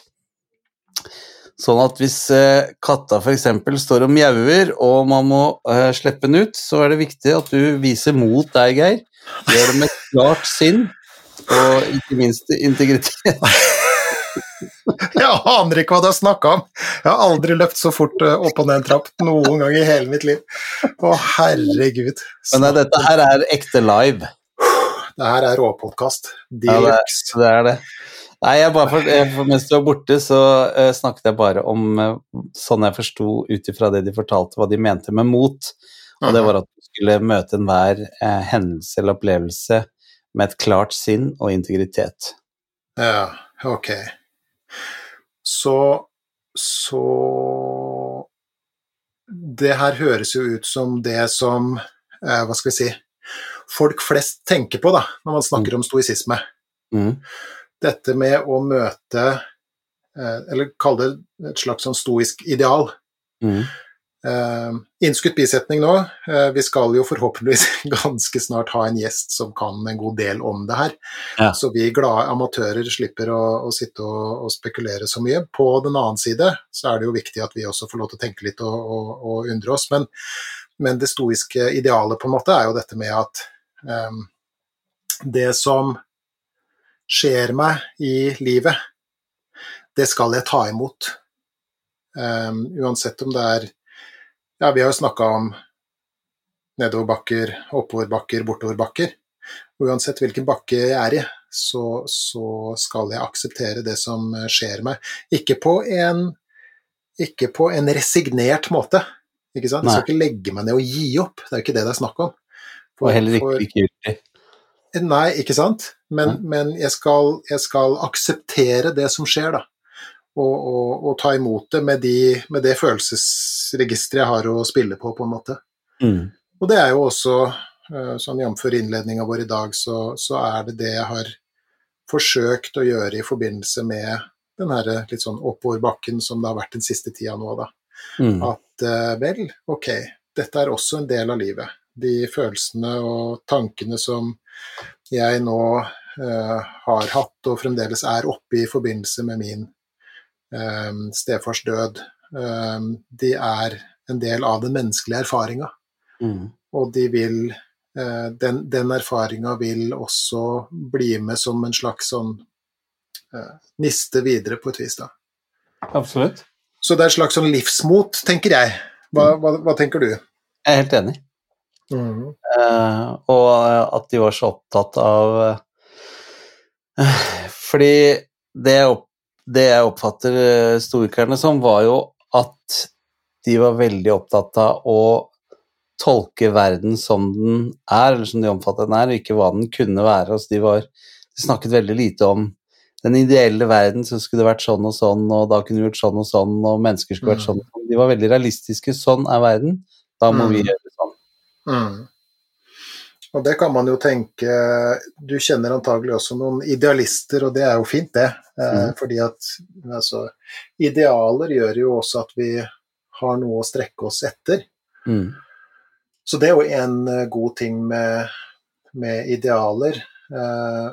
Sånn at hvis eh, katta f.eks. står og mjauer, og man må uh, slippe den ut, så er det viktig at du viser mot deg, Geir. Gjør det med klart sinn, og ikke minst integritet.
Jeg aner ikke hva du har snakka om. Jeg har aldri løpt så fort eh, opp og ned en trapp noen gang i hele mitt liv. Å, herregud.
Men dette her er ekte live.
Det her er råpodkast.
De ja, det, det, er det. Nei, jeg bare for, for, Mens du var borte, så uh, snakket jeg bare om uh, sånn jeg forsto ut ifra det de fortalte, hva de mente med mot. Og det var at du skulle møte enhver uh, hendelse eller opplevelse med et klart sinn og integritet.
Ja, ok. Så Så Det her høres jo ut som det som Hva skal vi si folk flest tenker på da, når man snakker mm. om stoisisme. Mm. Dette med å møte eh, Eller kalle det et slags sånn stoisk ideal. Mm. Uh, innskutt bisetning nå. Uh, vi skal jo forhåpentligvis ganske snart ha en gjest som kan en god del om det her. Ja. Så vi glade amatører slipper å, å sitte og, og, spekulere så mye. På den annen side så er det jo viktig at vi også får lov til å tenke litt og, og, og undre oss. Men, men, det stoiske idealet på en måte er jo dette med at Det som skjer meg i livet, det skal jeg ta imot. Uansett om det er Ja, vi har jo snakka om nedoverbakker, oppoverbakker, bortoverbakker. Uansett hvilken bakke jeg er i, så, så, skal jeg akseptere det som skjer meg. Ikke på en, ikke på en resignert måte. Ikke sant? Jeg skal ikke legge meg ned og gi opp, det er jo ikke det det er snakk om.
For, og heller ikke likegyldig.
Nei, ikke sant? Men, ja. men jeg, skal, jeg, skal, akseptere det som skjer, da. Og, og, og ta imot det med, de, med det følelsesregisteret jeg har å spille på, på en måte.
Mm.
Og det er jo også, eh, sånn jf. innledninga vår i dag, så, så, er det det jeg har forsøkt å gjøre i forbindelse med den her litt sånn oppover bakken som det har vært den siste tida nå, da.
Mm.
At eh, vel, ok, dette er også en del av livet. De følelsene og tankene som jeg nå uh, har hatt og fremdeles er oppe i forbindelse med min um, stefars død, um, de er en del av den menneskelige erfaringa.
Mm.
Og de vil uh, Den, den erfaringa vil også bli med som en slags sånn uh, niste videre, på et vis, da.
Absolutt.
Så det er et slags sånn livsmot, tenker jeg. Hva, hva, hva tenker du?
Jeg er helt enig.
Mm.
Uh, og at de var så opptatt av uh, Fordi det opp, det jeg oppfatter storikerne som, var jo at de var veldig opptatt av å tolke verden som den er, eller som de omfatter den er, og ikke hva den kunne være. Altså de, var, de snakket veldig lite om den ideelle verden, så skulle det vært sånn og sånn, og da kunne vi gjort sånn og sånn, og mennesker skulle vært
Mm.
sånn sånn. De var veldig realistiske. Sånn er verden. Da må vi
Mm.
gjøre det sånn.
Mm. Og det kan man jo tenke Du kjenner antagelig også noen idealister, og det er jo fint, det.
Mm.
Fordi at altså, idealer gjør jo også at vi har noe å strekke oss etter.
Mm.
Så det er jo en eh, god ting med, med idealer. Eh,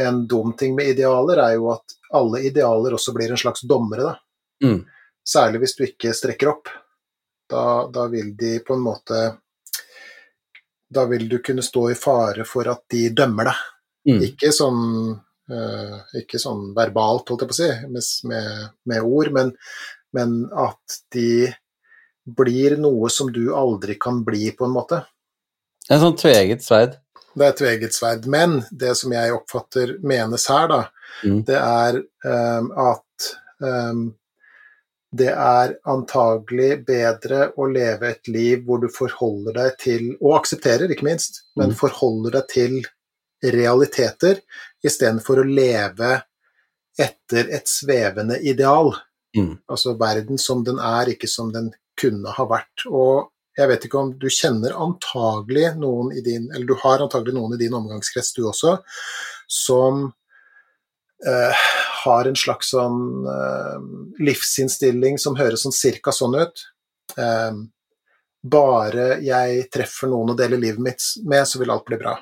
en dum ting med idealer er jo at alle idealer også blir en slags dommere, da.
Mm.
Særlig hvis du ikke strekker opp. Da, da vil de på en måte Da vil du kunne stå i fare for at de dømmer deg.
Mm.
Ikke sånn uh, ikke sånn verbalt, holdt jeg på å si, med, med, ord, men, men at de blir noe som du aldri kan bli, på en måte.
Det er en sånn tveegget sverd.
Det er tveegget sverd. Men det som jeg oppfatter menes her, da,
Mm.
det er um, at ehm, det er antagelig bedre å leve et liv hvor du forholder deg til, og aksepterer, ikke minst, men
Mm.
forholder deg til realiteter istedenfor å leve etter et svevende ideal.
Mm.
Altså verden som den er, ikke som den kunne ha vært. Og jeg vet ikke om du kjenner antagelig noen i din Eller du har antagelig noen i din omgangskrets, du også, som eh, har en slags sånn eh, livsinnstilling som høres sånn cirka sånn ut. Eh, bare jeg treffer noen å dele livet mitt med, så vil alt bli bra.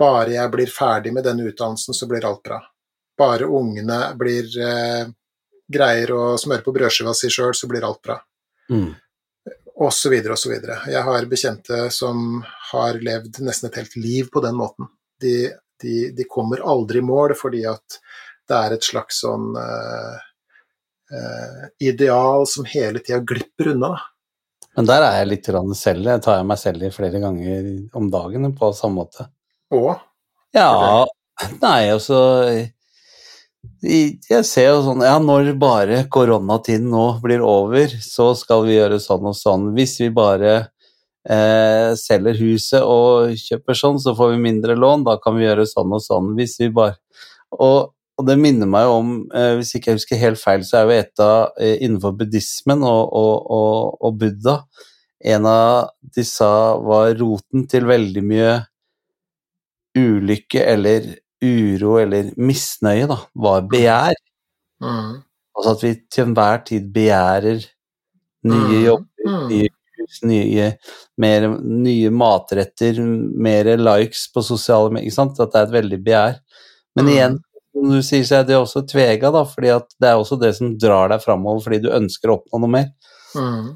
Bare jeg blir ferdig med denne utdannelsen, så blir alt bra. Bare ungene blir eh, greier å smøre på brødskiva si sjøl, så blir alt bra.
Mm.
Og så videre og så videre. Jeg har bekjente som har levd nesten et helt liv på den måten. De, de, de kommer aldri i mål fordi at det er et slags sånn uh, ideal som hele tida glipper unna.
Men der er jeg litt selv. Jeg tar meg selv i flere ganger om dagen på samme måte.
Og
Ja, nei, altså Jeg ser jo sånn Ja, når bare koronatiden nå blir over, så skal vi gjøre sånn og sånn. Hvis vi bare eh, selger huset og kjøper sånn, så får vi mindre lån. Da kan vi gjøre sånn og sånn. Hvis vi bare Og, og det minner meg om, eh, hvis ikke jeg husker helt feil, så er jo et av eh, innenfor buddhismen og, og, og, og Buddha En av de sa var roten til veldig mye ulykke eller uro eller misnøye, da, var begjær.
mm,
Altså at vi til enhver tid begjærer nye
Mm,
jobber,
mm.
nye hus, nye, mer, nye matretter, mer likes på sosiale medier. Ikke sant? At det er et veldig begjær. Men
Mm.
igjen, som du sier, så er det også tvega, da, fordi det er også det som drar deg framover fordi du ønsker å oppnå noe mer.
mm.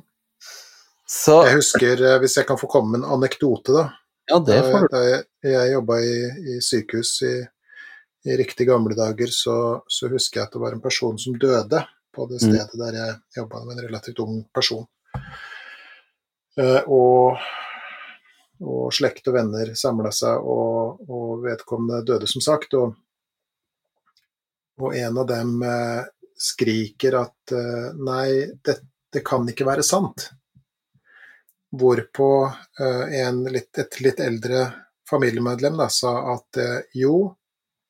Så
Jeg husker, eh, hvis jeg kan få komme med en anekdote, da.
ja, det får du.
Da jeg, jeg jobba i, i sykehus i, i riktig gamle dager, så, så husker jeg at det var en person som døde på det
Mm.
stedet der jeg jobba med en relativt ung person. Eh, og, og slekt og venner samla seg, og, og vedkommende døde, som sagt. Og, og en av dem eh, skriker at eh, nei, det, det, kan ikke være sant. Hvorpå eh, en litt, et litt eldre familiemedlem da, sa at jo,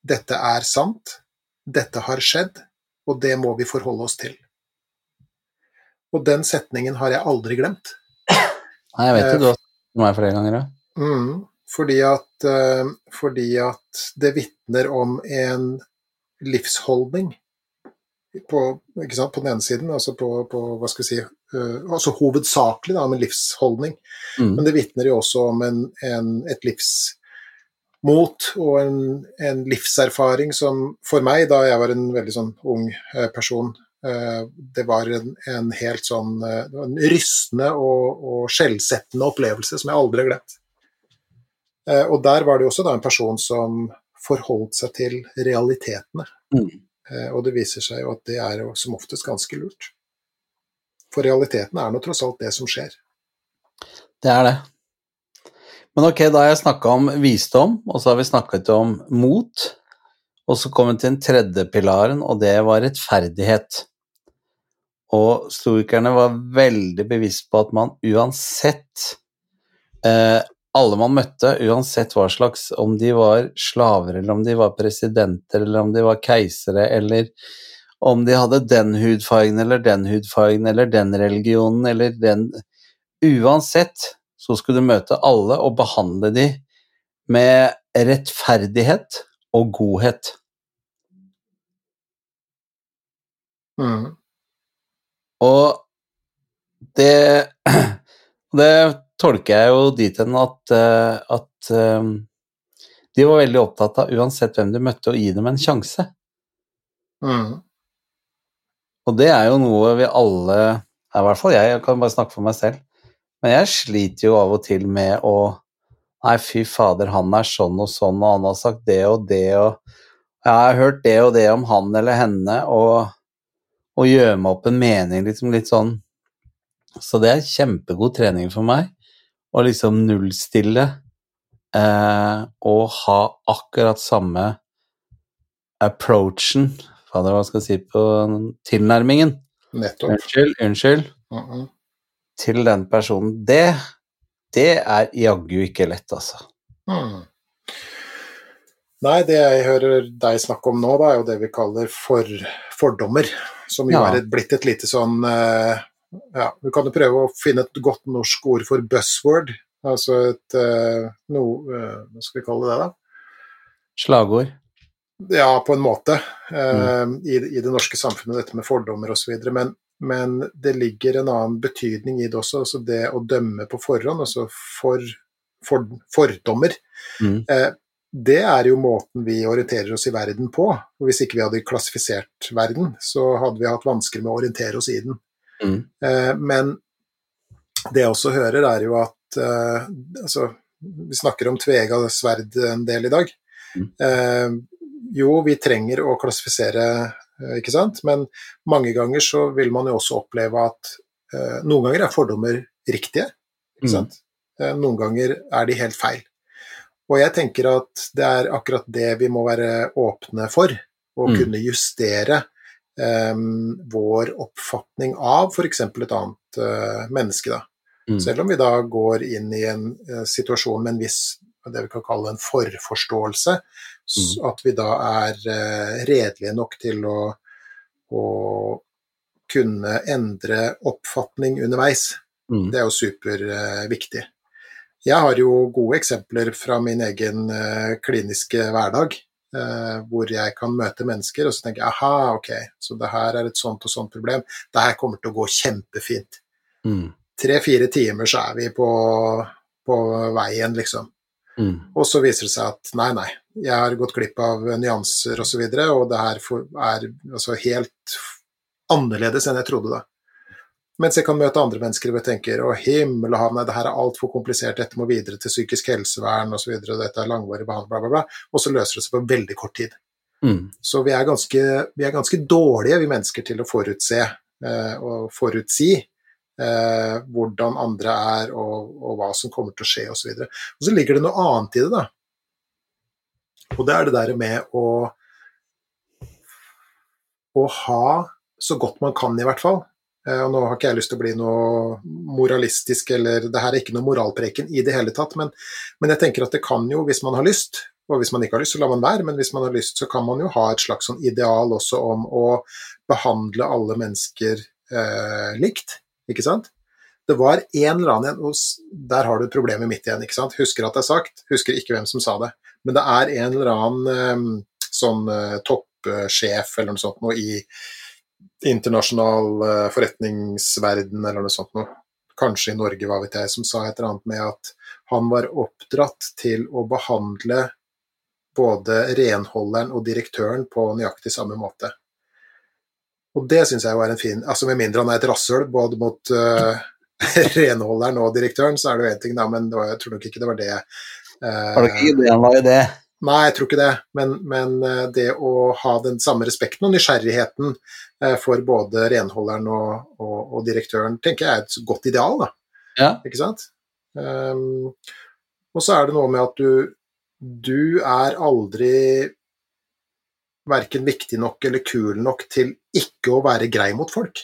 dette er sant, dette har skjedd, og det må vi forholde oss til. Og den setningen har jeg aldri glemt.
Nei, jeg vet det, du har sagt meg flere ganger, ja.
Mm, fordi, at, fordi at det vitner om en livsholdning på, på, den ene siden, altså på, på hva skal vi si, uh, altså hovedsakelig da, om en livsholdning, mm. men det vitner jo også om en, en, et livsmot og en, en, livserfaring som for meg, da jeg var en veldig sånn ung uh, person, Eh, det var en, en helt sånn eh, en rystende og, og skjellsettende opplevelse som jeg aldri har glemt. Eh, og der var det også da en person som forholdt seg til realitetene. Mm. Og det viser seg jo at det er som oftest ganske lurt. For realiteten er nå tross alt det som skjer.
Det er det. Men ok, da har jeg snakka om visdom, og så har vi snakket om mot. Og så kom vi til den tredje pilaren, og det var rettferdighet. Og stoikerne var veldig bevisst på at man uansett eh, Alle man møtte, uansett hva slags Om de var slaver, eller om de var presidenter, eller om de var keisere, eller om de hadde den hudfargen eller den hudfargen eller den religionen eller den Uansett så skulle du møte alle og behandle de med rettferdighet og godhet.
Mm.
Og det, det tolker jeg jo dit hen at, eh, at um, de var veldig opptatt av, uansett hvem de møtte, å gi dem en sjanse.
Mm.
Og det er jo noe vi alle I hvert fall jeg, jeg kan bare snakke for meg selv. Men jeg sliter jo av og til med å Nei, fy fader, han er sånn og sånn, og han har sagt det og det, og jeg har hørt det og det om han eller henne, og og gjør meg opp en mening, liksom litt sånn Så det er kjempegod trening for meg å liksom nullstille eh, og ha akkurat samme approachen Fader, hva skal jeg si på tilnærmingen?
Nettopp.
Unnskyld, unnskyld.
Uh -uh.
Til den personen. Det, det er jaggu ikke lett, altså.
Mm. Nei, det jeg hører deg snakke om nå, da, er jo det vi kaller for fordommer. Som jo ja. er et, blitt et lite sånn uh, Ja, du kan jo prøve å finne et godt norsk ord for buzzword. Altså et uh, noe uh, Hva skal vi kalle det, da?
Slagord?
Ja, på en måte. Mm. I, I, det norske samfunnet, dette med fordommer osv. Men, men det ligger en annen betydning i det også. altså Det å dømme på forhånd, altså for, for fordommer. Mm det er jo måten vi orienterer oss i verden på. Og hvis ikke vi hadde klassifisert verden, så hadde vi hatt vansker med å orientere oss i den.
Mm.
Eh, men det jeg også hører, er jo at eh, altså, Vi snakker om tvega sverd en del i dag. Mm. Eh, jo, vi trenger å klassifisere, ikke sant, men mange ganger så vil man jo også oppleve at noen ganger er fordommer riktige, ikke mm. sant. Mm. noen ganger er de helt feil. Og jeg tenker at det er akkurat det vi må være åpne for, å mm. kunne justere vår oppfatning av f.eks. et annet uh, menneske. Da. Mm. Selv om vi da går inn i en uh, situasjon med en viss det vi kan kalle en forforståelse, mm. at vi da er uh, redelige nok til å, å kunne endre oppfatning underveis.
Mm.
Det er jo superviktig. Jeg har jo gode eksempler fra min egen kliniske hverdag, hvor jeg kan møte mennesker og så tenker jeg, aha, ok, så det her er et sånt og sånt problem. Det her kommer til å gå kjempefint.
Mm.
Tre-fire timer så er vi på, på veien, liksom.
Mm.
Og så viser det seg at nei, nei, jeg har gått glipp av nyanser osv., og, så videre, og det her er altså helt annerledes enn jeg trodde da. Mens jeg kan møte andre mennesker hvor jeg tenker å himmel og hav, det her er altfor komplisert, dette må videre til psykisk helsevern osv., og, dette er langvarig behandling, bla, bla, bla. Og så løser det seg på veldig kort tid.
Mm.
Så vi er, ganske, vi er, ganske, dårlige, vi mennesker, til å forutse eh, og forutsi eh, hvordan andre er, og, og, hva som kommer til å skje, osv. Og, så og så ligger det noe annet i det, da. Og det er det der med å å ha, så godt man kan i hvert fall, og Nå har ikke jeg lyst til å bli noe moralistisk, eller det her er ikke noe moralpreken i det hele tatt, men, men, jeg tenker at det kan jo, hvis man har lyst, og hvis man ikke har lyst, så lar man være, men hvis man har lyst, så kan man jo ha et slags sånn ideal også om å behandle alle mennesker eh, likt, ikke sant? Det var en eller annen og Der har du problemet mitt igjen. ikke sant? Husker at det er sagt, husker ikke hvem som sa det. Men det er en eller annen eh, sånn eh, toppsjef eller noe sånt noe i internasjonal uh, forretningsverden eller noe sånt noe. Kanskje i Norge, hva vet jeg, som sa et eller annet med at han var oppdratt til å behandle både renholderen og direktøren på nøyaktig samme måte. Og det syns jeg jo er en fin Altså med mindre han er et rasshøl både mot uh, renholderen og direktøren, så er det jo én ting, da, men var, jeg tror nok ikke det var det.
Uh, var det ikke han var i det?
Nei, jeg tror ikke det. Men, men, eh, det å ha den samme respekten og nysgjerrigheten eh, for både renholderen og, og, og direktøren, tenker jeg er et godt ideal. da.
Ja.
Ikke sant? Um, og så er det noe med at du, du er aldri verken viktig nok eller kul nok til ikke å være grei mot folk.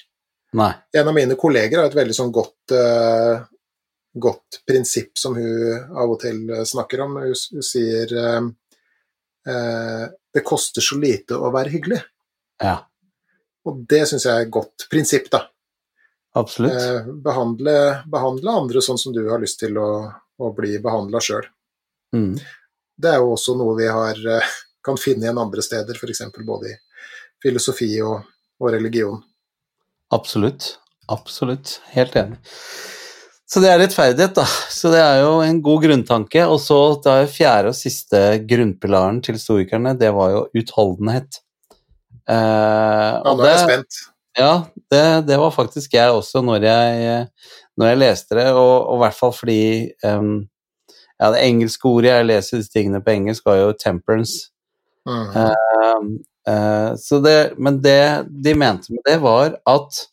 Nei.
En av mine kolleger har et veldig sånn godt, uh, godt prinsipp som hun av og til snakker om. Hun, hun sier uh, eh, det koster så lite å være hyggelig.
Ja.
Og det syns jeg er et godt prinsipp, da.
Absolutt.
Eh, behandle, behandle, andre sånn som du har lyst til å, å bli behandla sjøl.
Mm.
Det er jo også noe vi har, eh, kan finne igjen andre steder, f.eks. både i filosofi og, og religion.
Absolutt. Absolutt. Helt enig. Så det er rettferdighet, da. Så det er jo en god grunntanke. Og så da fjerde og siste grunnpilaren til stoikerne, det var jo utholdenhet.
Eh, ja, nå er jeg spent.
Ja, det, det, var faktisk jeg også når jeg, når jeg leste det, og, i hvert fall fordi um, ja, det engelske ordet jeg leser disse tingene på engelsk, var jo 'temperance'. Mm. Uh, så det, men det de mente med det, var at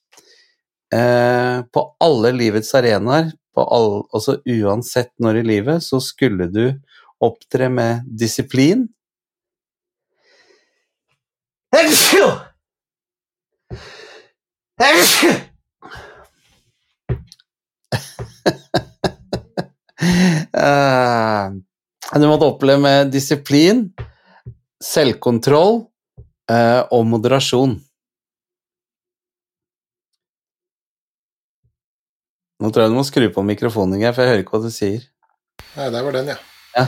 eh, på alle livets arenaer, altså uansett når i livet, så skulle du opptre med disiplin. Eh, du måtte oppleve med disiplin, selvkontroll eh, og moderasjon. Nå tror jeg du må skru på mikrofonen, for jeg hører ikke hva du sier.
Nei, der var den, ja.
ja.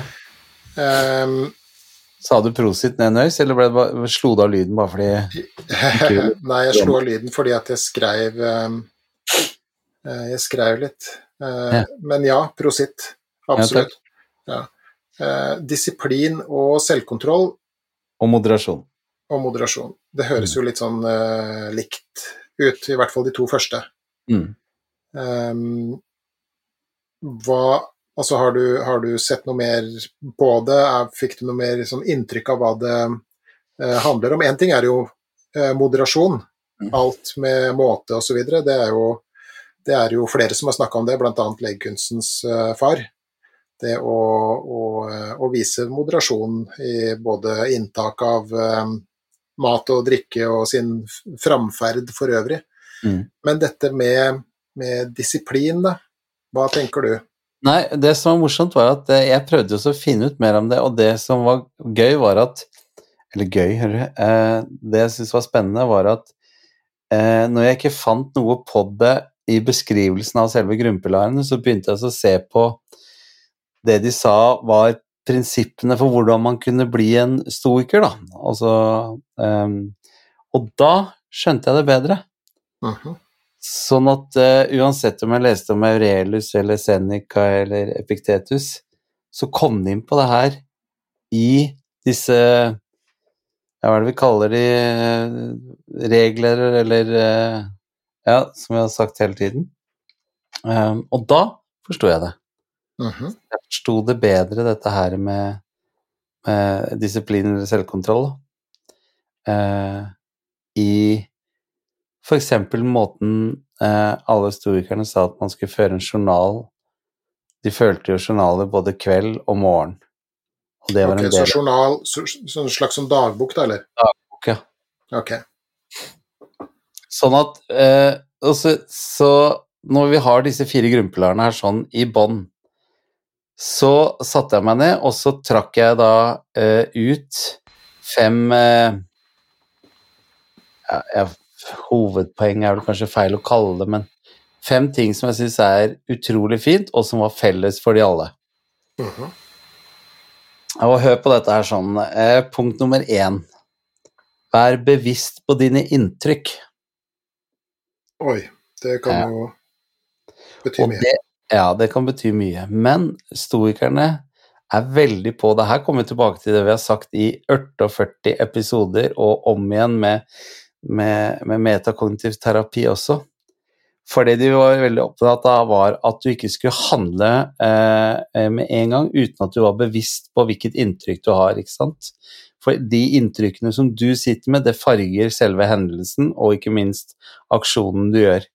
Um,
Sa du prosit ned nøys, eller ble det bare, slo du av lyden bare fordi
Nei, jeg slo av lyden fordi at jeg skrev um, Jeg skrev litt. Uh, ja. Men ja, prosit. Absolutt. Ja, uh, disiplin og selvkontroll.
Og moderasjon.
Og moderasjon. Det høres mm. jo litt sånn uh, likt ut, i hvert fall de to første.
Mm.
Um, hva Altså, har du, har du, sett noe mer på det? Fikk du noe mer sånn, inntrykk av hva det uh, handler om? Én ting er jo uh, moderasjon. Mm. Alt med måte osv. Det, er jo, det er jo flere som har snakka om det, bl.a. legekunstens uh, far. Det å, å, å, vise moderasjon i både inntak av mat og drikke og sin framferd for øvrig.
Mm.
Men dette med med disiplin, da. Hva tenker du?
Nei, det som var morsomt, var at eh, jeg prøvde å finne ut mer om det, og det som var gøy, var at Eller gøy, hører du. Eh, det jeg syntes var spennende, var at eh, når jeg ikke fant noe på det i beskrivelsen av selve grunnpilaren, så begynte jeg å se på det de sa var prinsippene for hvordan man kunne bli en stoiker, da. Altså um, Og da skjønte jeg det bedre.
Uh -huh.
Sånn at uh, uansett om jeg leste om Aurelius eller Seneca eller Epiktetus, så kom de inn på det her i disse ja, Hva er det vi kaller de? Uh, regler, eller uh, Ja, som jeg har sagt hele tiden. Um, og da forsto jeg det.
Mm -hmm.
Jeg forsto det bedre, dette her med, med disiplin eller selvkontroll, i f.eks. måten eh, alle historikerne sa at man skulle føre en journal De følte jo journaler både kveld og morgen. Og det var
Ok,
en
så journal, så, sånn slags som dagbok, da, eller?
Dagbok, ja.
Ok.
Sånn at eh, også, så, så når vi har disse fire grunnpilarene her sånn i bånn, så satte jeg meg ned, og så trakk jeg da eh, ut fem eh, ja, ja, Hovedpoeng er vel kanskje feil å kalle det, men fem ting som jeg syns er utrolig fint, og som var felles for de alle.
Mhm.
Og hør på dette her sånn. Eh, punkt nummer én. Vær bevisst på dine inntrykk.
Oi, det kan
Ja.
jo bety mye.
det, ja, det kan bety mye. Men stoikerne er veldig på det. Her kommer vi tilbake til det vi har sagt i 48 episoder, og om igjen med, med, med metakognitiv terapi også. For det de var veldig opptatt av, var at du ikke skulle handle eh, med en gang uten at du var bevisst på hvilket inntrykk du har. ikke sant? For de inntrykkene som du sitter med, det farger selve hendelsen, og ikke minst aksjonen du gjør.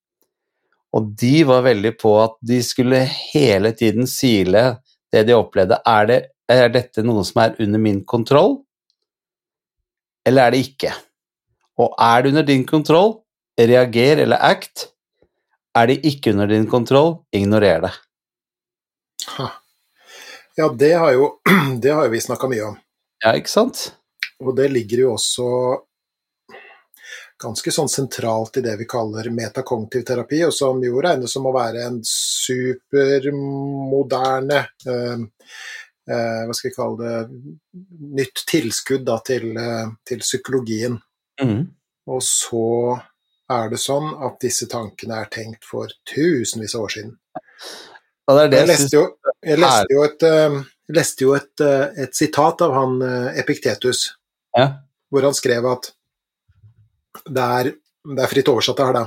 Og de var veldig på at de skulle hele tiden sile det de opplevde. Er, det, er dette noe som er under min kontroll, eller er det ikke? Og er det under din kontroll, reager eller act. Er det ikke under din kontroll, ignorer det.
Ja, det har jo det har vi snakka mye om.
Ja, ikke sant?
Og det ligger jo også ganske sånn sentralt i det vi kaller metakognitiv terapi, og som jo regnes som å være en supermoderne eh, eh, Hva skal vi kalle det Nytt tilskudd da, til, eh, til psykologien.
Mhm.
Og så er det sånn at disse tankene er tenkt for tusenvis av år siden.
Det det
Jeg leste jo, jeg leste jo, et, eh, leste jo et, eh, et sitat av han eh, Epiktetus,
ja.
hvor han skrev at det er, det er fritt oversatt det her, da.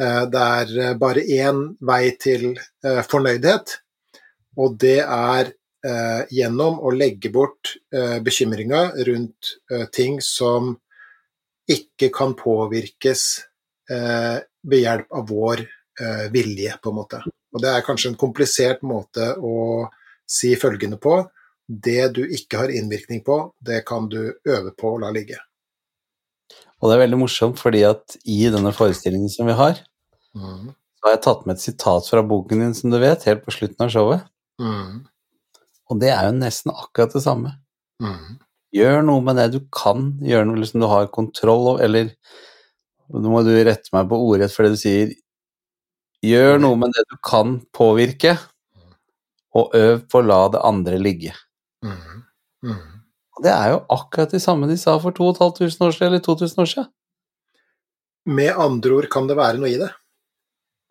Eh, Det er eh, bare én vei til eh, fornøydhet, og det er eh, gjennom å legge bort eh, bekymringa rundt eh, ting som ikke kan påvirkes eh, ved hjelp av vår eh, vilje, på en måte. Og det er kanskje en komplisert måte å si følgende på. Det du ikke har innvirkning på, det kan du øve på å la ligge.
Og det er veldig morsomt, fordi at i denne forestillingen som vi har,
Mm.
så har jeg tatt med et sitat fra boken din, som du vet, helt på slutten av showet.
Mm.
Og det er jo nesten akkurat det samme.
Mm.
Gjør noe med det du kan, gjør noe liksom du har kontroll over, eller nå må du rette meg på ordrett for det du sier. Gjør noe med det du kan påvirke, og øv på å la det andre ligge.
Mm. Mm.
Det er jo akkurat det samme de sa for 2500 år siden, eller 2000 år siden.
Med andre ord kan det være noe i det.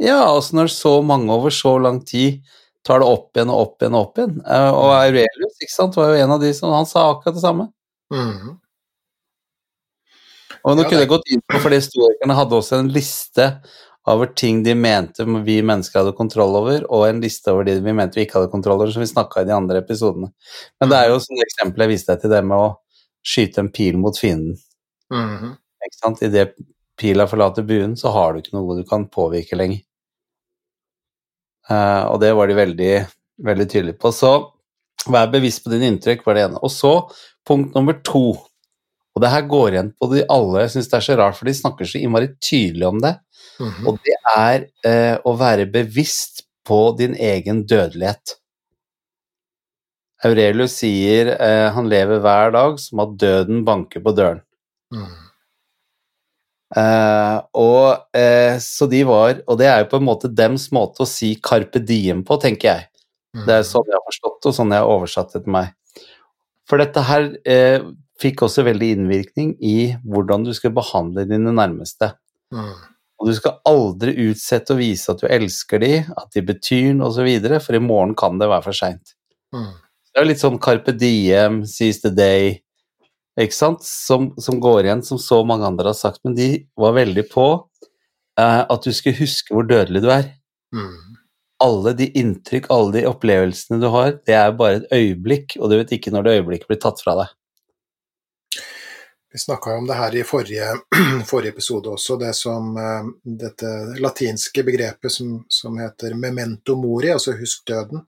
Ja, altså når så mange over så lang tid tar det opp igjen og opp igjen og opp igjen. Eh, Og Aurelius ikke sant, var jo en av de som han sa akkurat det samme.
Mm.
Og nå
Ja,
kunne jeg gått inn på, fordi historikerne hadde også en liste over ting de mente vi mennesker hadde kontroll over, og en liste over de vi mente vi ikke hadde kontroll over, som vi snakka i de andre episodene. Men det er jo sånne eksempel jeg viste deg til det med å skyte en pil mot fienden.
Mm.
ikke sant? Idet pila forlater buen, så har du ikke noe du kan påvirke lenger. Eh, og det var de veldig, veldig tydelige på. Så vær bevisst på dine inntrykk, var det ene. Og så punkt nummer to. Og det her går igjen på de alle. Jeg syns det er så rart, for de snakker så innmari tydelig om det.
Mm.
Og det er eh, å være bevisst på din egen dødelighet. Aurelius sier eh, han lever hver dag som at døden banker på døren.
Mm.
Eh, og uh, så de var Og det er jo på en måte dems måte å si carpe diem på, tenker jeg.
Mm.
Det er sånn jeg har forstått og sånn jeg har oversatt det til meg. For dette her uh, fikk også veldig innvirkning i hvordan du skal behandle dine nærmeste.
Mm.
Og du skal aldri utsette å vise at du elsker de, at de betyr noe osv., for i morgen kan det være for seint.
Mm.
Det er litt sånn carpe diem, seize the day, ikke sant, som, som går igjen, som så mange andre har sagt, men de var veldig på eh, at du skulle huske hvor dødelig du er.
Mm.
Alle de inntrykk, alle de opplevelsene du har, det er bare et øyeblikk, og du vet ikke når det øyeblikket blir tatt fra deg.
Vi snakka om det her i forrige, forrige, episode også, det som dette latinske begrepet som, som heter memento mori, altså husk døden.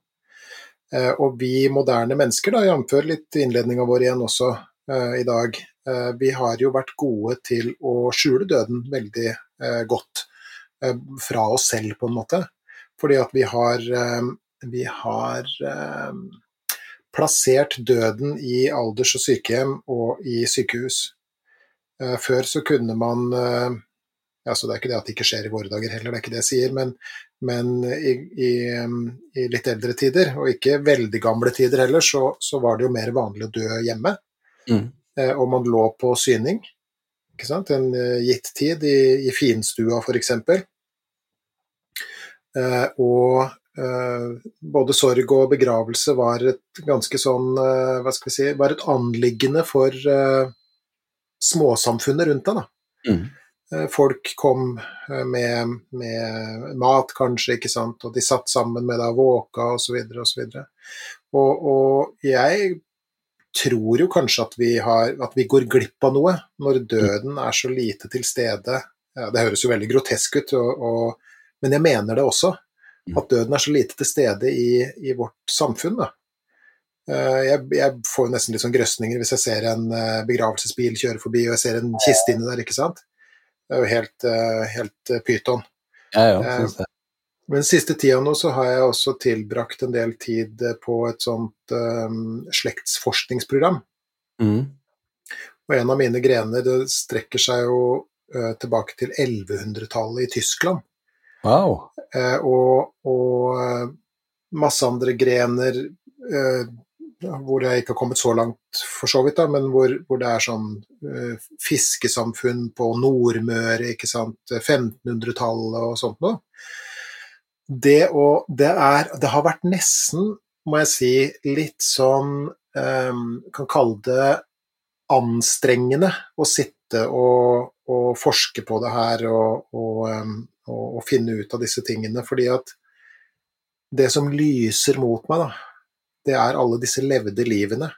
Og vi moderne mennesker, da, jf. litt innledninga vår igjen også i dag, vi har jo vært gode til å skjule døden veldig godt fra oss selv, på en måte. Fordi at vi har, vi har plassert døden i alders- og sykehjem og i sykehus. Eh, før så kunne man altså Det er ikke det at det ikke skjer i våre dager heller, det er ikke det jeg sier, men, men i, i, i, litt eldre tider, og ikke veldig gamle tider heller, så, så var det jo mer vanlig å dø hjemme. Mm. Eh, og man lå på syning, ikke sant? en gitt tid, i, i finstua f.eks. Og eh, både sorg og begravelse var et ganske sånn eh, Hva skal vi si Var et anliggende for uh, småsamfunnet rundt deg. Mm. folk kom med, med, mat, kanskje, ikke sant, og de satt sammen med deg, våka osv. osv. Og, og jeg tror jo kanskje at vi, har, at vi går glipp av noe når døden er så lite til stede. Ja, det høres jo veldig grotesk ut, og, og, men jeg mener det også. Mm. At døden er så lite til stede i, i vårt samfunn. Da. Eh, jeg, jeg, får nesten litt sånn grøsninger hvis jeg ser en eh, begravelsesbil kjøre forbi og jeg ser en kiste inni der, ikke sant. Det er jo helt, eh, helt pyton.
Ja, ja.
Men siste tida nå så har jeg også tilbrakt en del tid på et sånt um, slektsforskningsprogram. Mm. Og en av mine grener det strekker seg jo uh, tilbake til 1100-tallet i Tyskland.
Wow.
Uh, og, og, uh, masse andre grener eh, hvor jeg ikke har kommet så langt, for så vidt, da, men hvor, hvor det er sånn fiskesamfunn på Nordmøre, ikke sant, 1500-tallet og sånt noe. Det, å, det, er, det har vært nesten, må jeg si, litt sånn um, Kan kalle det anstrengende å sitte og, og forske på det her og, og, um, og, finne ut av disse tingene. Fordi at det som lyser mot meg, da, det er alle disse levde livene.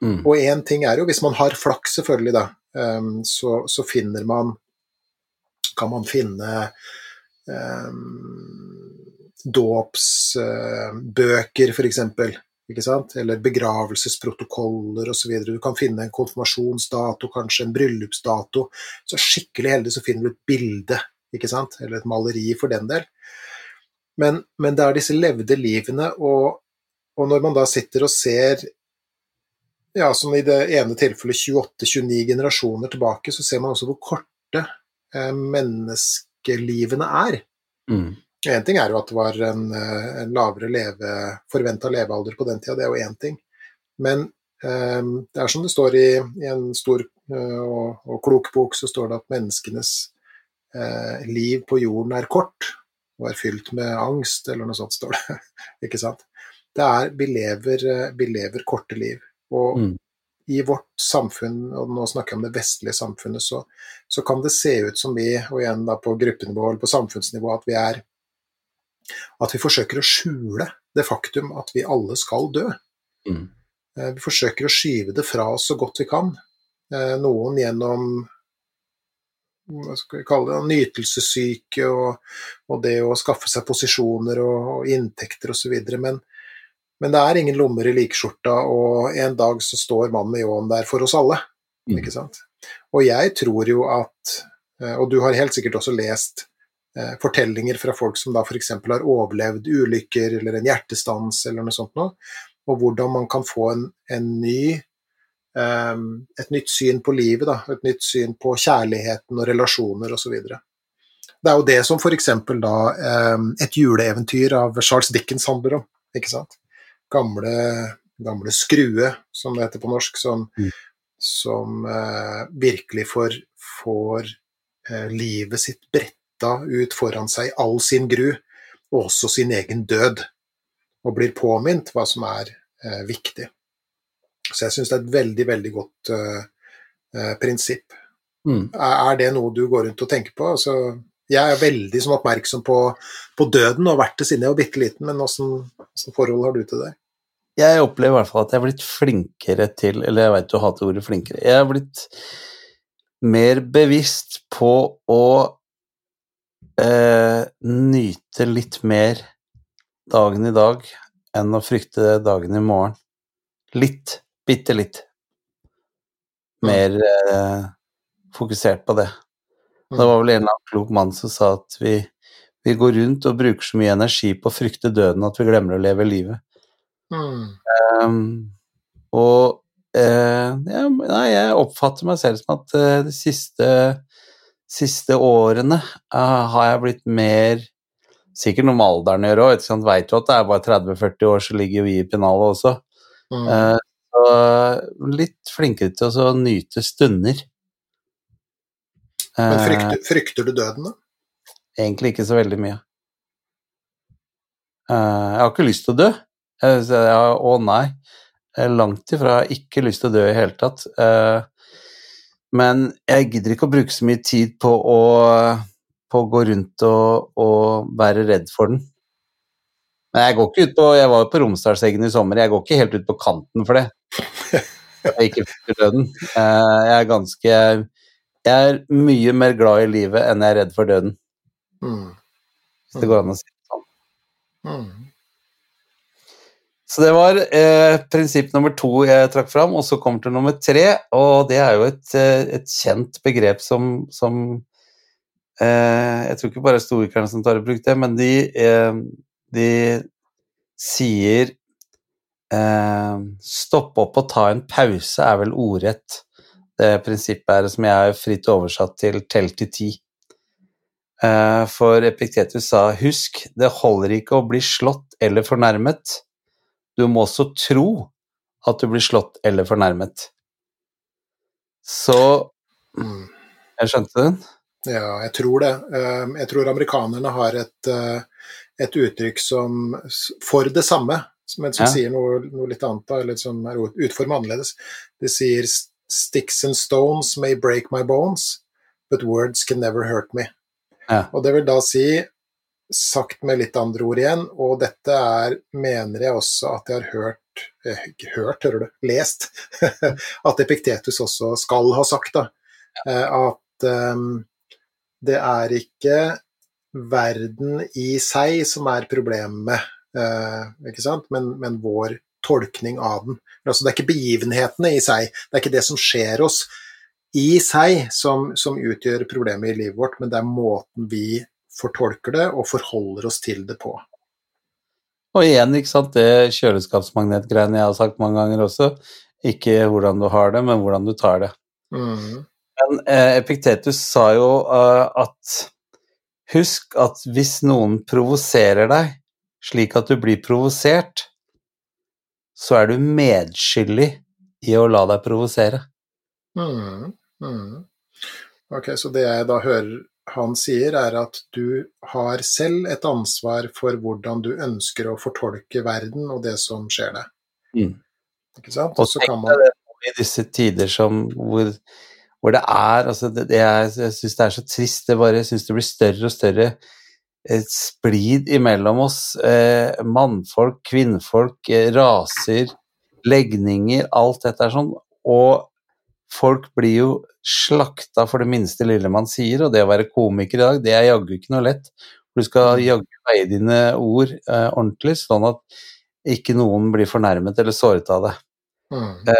Mm. Og én ting er jo, hvis man har flaks, selvfølgelig, da, um, så, så, finner man Kan man finne um, dåpsbøker, f.eks. Ikke sant? Eller begravelsesprotokoller osv. Du kan finne en konfirmasjonsdato, kanskje en bryllupsdato. Så skikkelig heldig så finner du et bilde ikke sant? eller et maleri for den del. Men, men det er disse levde livene, og, og, når man da sitter og ser ja, som i det ene tilfellet 28-29 generasjoner tilbake, så ser man også hvor korte eh, menneskelivene er. Mm. Én ting er jo at det var en, eh, en lavere leve, forventa levealder på den tida, det er jo én ting. Men eh, det er som det står i, i en stor eh, og, og, klok bok, så står det at menneskenes eh, liv på jorden er kort og er fylt med angst, eller noe sånt står det. ikke sant? Det er vi lever, eh, vi lever korte liv. Og mm. i vårt samfunn, og nå snakker jeg om det vestlige samfunnet, så, så, kan det se ut som vi, og igjen da på gruppenivå eller på samfunnsnivå, at vi er At vi forsøker å skjule det faktum at vi alle skal dø. Mm. Eh, vi forsøker å skyve det fra oss så godt vi kan. Eh, noen gjennom hva skal vi kalle det, nytelsessyke og, og, det å skaffe seg posisjoner og, og inntekter osv. Men, men det er ingen lommer i likskjorta, og en dag så står mannen med ljåen der for oss alle. Mm. Ikke sant? Og jeg tror jo at eh, Og du har helt sikkert også lest fortellinger fra folk som da f.eks. har overlevd ulykker eller en hjertestans eller noe sånt noe, og hvordan man kan få en, en ny um, et nytt syn på livet, da, et nytt syn på kjærligheten og relasjoner osv. Det er jo det som f.eks. da ehm, et juleeventyr av Charles Dickens handler om. ikke sant? Gamle, gamle Skrue, som det heter på norsk, som, mm. som uh, virkelig får, får uh, livet sitt bretta ut foran seg, all sin gru, og også sin egen død, og blir påminnet hva som er eh, viktig. Så jeg syns det er et veldig, veldig godt uh, uh, prinsipp. Mm. Er, er, det noe du går rundt og tenker på? Altså, jeg er veldig sånn, oppmerksom på, på, døden og har vært det siden jeg var bitte liten, men åssen forhold har du til det?
Jeg opplever i hvert fall at jeg er blitt flinkere til Eller jeg veit du hater ordet flinkere. Jeg er blitt mer bevisst på å eh, nyte litt mer dagen i dag enn å frykte dagen i morgen. Litt, bitte litt. Mer eh, fokusert på det. Det var vel en eller annen klok mann som sa at vi, vi går rundt og bruker så mye energi på å frykte døden at vi glemmer å leve livet.
Mm.
Um, og eh, ja, nei, jeg oppfatter meg selv som at eh, de siste, siste årene uh, har jeg blitt mer Sikkert noe med alderen å gjøre òg, veit du at det er bare 30-40 år, så ligger vi i pennalet også.
Mm.
Uh, så litt flinkere til å nyte stunder.
Men
Eh,
frykter, frykter du døden, da?
Egentlig ikke så veldig mye. Jeg har ikke lyst til å dø. Jeg, å nei. Langt ifra ikke lyst til å dø i hele tatt. Men jeg gidder ikke å bruke så mye tid på å, på å gå rundt og, og være redd for den. Men jeg går ikke ut på Jeg var jo på Romsdalseggen i sommer, jeg går ikke helt ut på kanten for det. Jeg ikke frykter døden. Eh, jeg er ganske Jeg er mye mer glad i livet enn jeg er redd for døden.
Mm.
Hvis det går an å si det sånn. Så det var eh, prinsipp nummer to jeg trakk fram, og så kommer til nummer tre, og det er jo et, eh, et kjent begrep som, som eh, Jeg tror ikke bare historikerne som tar i bruk det, men de, eh, de sier eh, Stopp opp og ta en pause er vel ordrett. Det prinsippet er som jeg har fritt oversatt til tell til ti. Eh, For Epiktetus sa husk, det holder ikke å bli slått eller fornærmet. Du må også tro at du blir slått eller fornærmet. Så. Jeg skjønte den?
Ja, jeg tror det. Um, Jeg tror amerikanerne har et, uh, et uttrykk som for det samme, men som
Ja.
sier noe, noe litt annet, eller som er utformet annerledes. De sier 'sticks and stones may break my bones, but words can never hurt me'.
Ja.
Og det vil da si, sagt med litt andre ord igjen, og dette er, mener jeg også at jeg har hørt eh, Ikke hørt, hører du, lest, at Epiktetus også skal ha sagt, da. Eh, at ehm, det er ikke verden i seg som er problemet, eh, ikke sant? Men, men vår tolkning av den. Altså, det er ikke begivenhetene i seg, det er ikke det som skjer oss i seg som, som utgjør problemet i livet vårt, men det er måten vi fortolker det og forholder oss til det på.
Og igjen, ikke sant, det kjøleskapsmagnetgreiene jeg har sagt mange ganger også. Ikke hvordan du har det, men hvordan du tar det.
Mm.
Men eh, Epiktetus sa jo eh, at husk at hvis noen provoserer deg slik at du blir provosert, så er du medskyldig i å la deg provosere.
Mm. Mm. Ok, så det jeg da hører han sier, er at du har selv et ansvar for hvordan du ønsker å fortolke verden og det som skjer deg.
Mm.
Ikke sant?
Og
så kan man
i disse tider som hvor, hvor det er altså det, det er, Jeg syns det er så trist. Det bare, jeg syns det blir større og større et splid imellom oss. Eh, mannfolk, kvinnfolk, eh, raser, legninger, alt dette er sånn. Og folk blir jo slakta for det minste lille man sier, og det å være komiker i dag, det er jaggu ikke noe lett. Du skal
Mm.
jaggu veie dine ord eh, ordentlig, sånn at ikke noen blir fornærmet eller såret av det.
mm.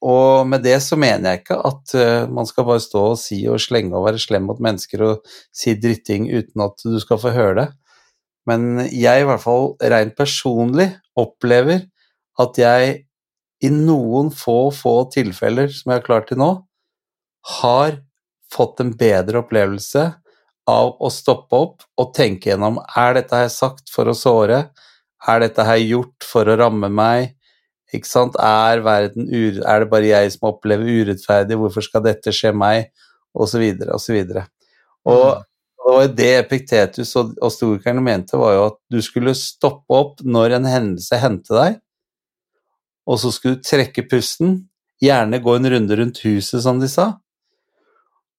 Og med det så mener jeg ikke at eh, man skal bare stå og si og slenge og være slem mot mennesker og si dritting uten at du skal få høre det. Men jeg i hvert fall rent personlig opplever at jeg i noen få, få tilfeller som jeg har klart til nå, har fått en bedre opplevelse av å stoppe opp og tenke gjennom er dette her sagt for å såre, er dette her gjort for å ramme meg, ikke sant? Er, verden er det bare jeg som opplever urettferdig, hvorfor skal dette skje meg, så videre, og så videre. Og, og det Epiktetus og, og storikerne mente, var jo at du skulle stoppe opp når en hendelse hendte deg, og så skulle du trekke pusten, gjerne gå en runde rundt huset, som de sa,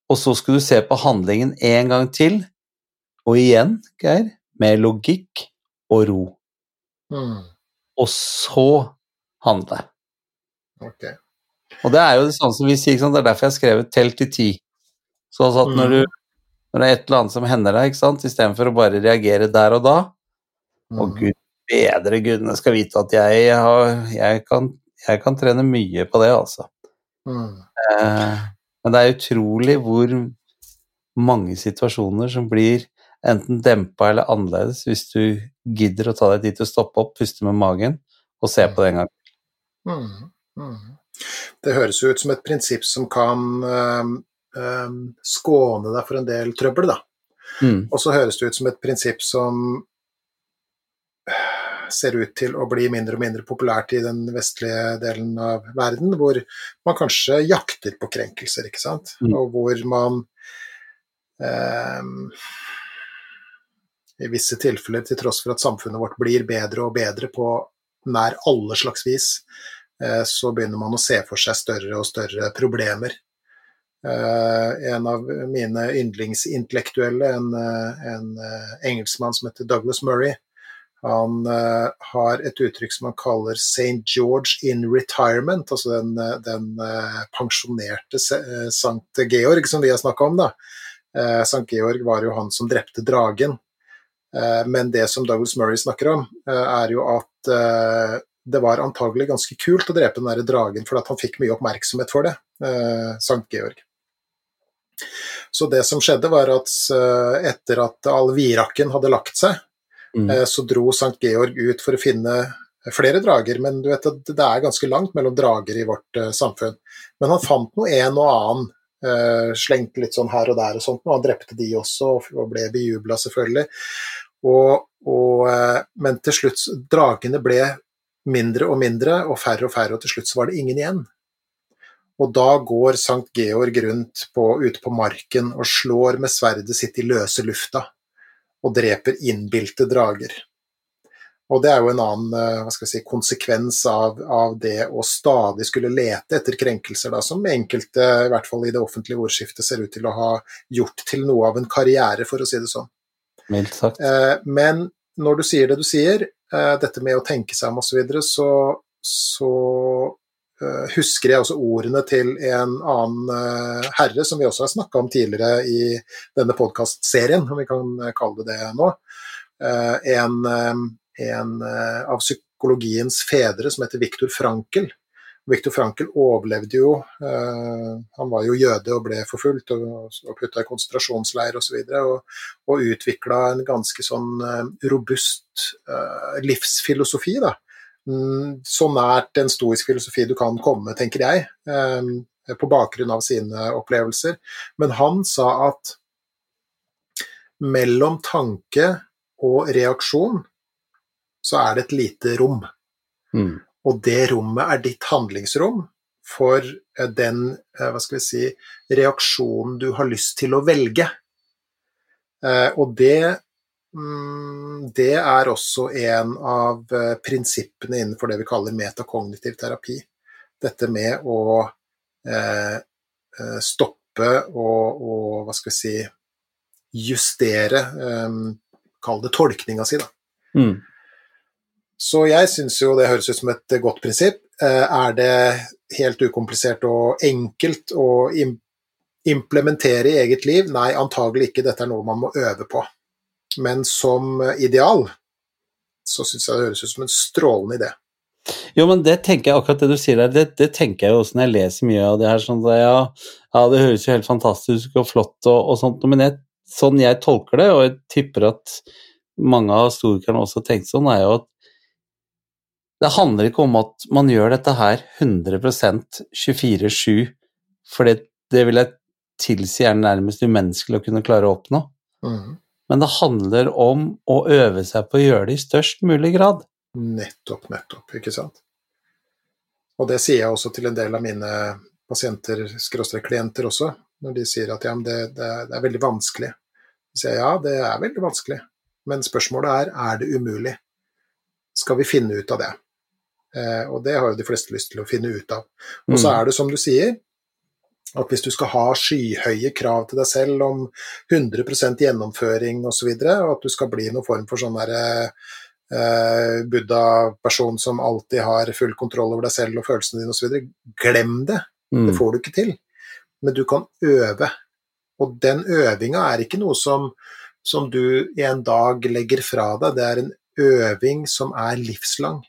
og så skulle du se på handlingen en gang til, og igjen, Geir, med logikk og ro.
Mm.
Og så handle.
Ok.
Og det er jo det samme som vi sier, det er derfor jeg har skrevet 'telt til ti'. Sånn at når, du, når det er et eller annet som hender deg, ikke sant, istedenfor å bare reagere der og da
Mm.
Og gud bedre gudene skal vite at jeg, har, jeg, kan, jeg kan trene mye på det, altså.
Mm.
Eh, men det er utrolig hvor mange situasjoner som blir enten dempa eller annerledes hvis du gidder å ta deg tid til å stoppe opp, puste med magen og se på det en gang.
Mm. Mm. Det høres jo ut som et prinsipp som kan um, um, skåne deg for en del trøbbel, da.
Mm.
Og så høres det ut som et prinsipp som ser ut til å bli mindre og mindre populært i den vestlige delen av verden, hvor man kanskje jakter på krenkelser, ikke sant,
Mm.
og hvor man eh, i visse tilfeller, til tross for at samfunnet vårt blir bedre og bedre på nær alle slags vis, eh, så begynner man å se for seg større og større problemer. Uh, en av mine yndlingsintellektuelle, en, eh, en uh, engelskmann som heter Douglas Murray, han uh, har et uttrykk som han kaller St. George in retirement, altså den, eh, den uh, pensjonerte Sankt Georg som vi har snakka om. da. Sankt Georg var jo han som drepte dragen. Men det som Douglas Murray snakker om, er jo at det var antagelig ganske kult å drepe den der dragen, for han fikk mye oppmerksomhet for det, Sankt Georg. Så det som skjedde, var at etter at alvirakken hadde lagt seg,
Mm.
Eh, så dro Sankt Georg ut for å finne flere drager, men du vet at det er ganske langt mellom drager i vårt eh, samfunn. Men han fant nå en og annen, eh, slengte litt sånn her og der og sånt, og han drepte de også, og- ble bejubla selvfølgelig. Og, og, men til slutt, dragene ble mindre og mindre, og færre og færre, og til slutt så var det ingen igjen. Og da går Sankt Georg rundt på, ute på marken og slår med sverdet sitt i løse lufta og dreper innbilte drager. Og det er jo en annen eh, hva skal jeg si, konsekvens av, av det å stadig skulle lete etter krenkelser, da, som enkelte, i hvert fall i det offentlige ordskiftet, ser ut til å ha gjort til noe av en karriere, for å si det sånn.
Mildt sagt.
Eh, men når du sier det du sier, eh, dette med å tenke seg om osv., så, videre, så så husker jeg også ordene til en annen eh, herre som vi også har snakka om tidligere i denne podkastserien, om vi kan eh, kalle det det nå. Eh, en eh, en eh, av psykologiens fedre som heter Viktor Frankel. Viktor Frankel overlevde jo eh, Han var jo jøde og ble forfulgt og, og putta i konsentrasjonsleir osv. Og, så og, og utvikla en ganske sånn eh, robust eh, livsfilosofi. da. Mm, så nært en stoisk filosofi du kan komme, tenker jeg, på bakgrunn av sine opplevelser. Men han sa at mellom tanke og reaksjon så er det et lite rom.
Mm.
Og det rommet er ditt handlingsrom for eh, den eh, hva skal vi si, reaksjonen du har lyst til å velge. Eh, Og det, det er også en av eh, prinsippene innenfor det vi kaller metakognitiv terapi. Dette med å eh, eh, stoppe og, og, hva skal vi si, justere, eh, kall det tolkninga si, da.
Mm.
Så jeg syns jo det høres ut som et godt prinsipp. Eh, Er det helt ukomplisert og enkelt å im implementere i eget liv? Nei, antagelig ikke. Dette er noe man må øve på. Men som ideal så syns jeg det høres ut som en strålende idé.
Jo, men det tenker jeg akkurat det du sier der, det, det tenker jeg jo også når jeg leser mye av det her. sånn at ja, ja, det høres jo helt fantastisk og flott og, og sånt, men jeg, sånn jeg tolker det, og jeg tipper at mange av historikerne også tenkte sånn, er jo at det handler ikke om at man gjør dette her 100% 24-7, for det, det vil jeg tilsi er nærmest umenneskelig å kunne klare å oppnå.
Mhm.
Men det handler om å øve seg på å gjøre det i størst mulig grad.
Nettopp, nettopp, ikke sant. Og det sier jeg også til en del av mine pasienter, skråstrek klienter også, når de sier at ja, det, det er veldig vanskelig. Så sier jeg ja, det er veldig vanskelig, men spørsmålet er er det umulig. Skal vi finne ut av det? Eh, og det har jo de fleste lyst til å finne ut av. Og så
Mm.
er det som du sier, at hvis du skal ha skyhøye krav til deg selv om 100 gjennomføring osv., og, og at du skal bli noen form for sånn derre eh, buddha-person som alltid har full kontroll over deg selv og følelsene dine osv., glem det.
Mm.
Det får du ikke til. Men du kan øve. Og den øvinga er ikke noe som, som du en dag legger fra deg, det er en øving som er livslang.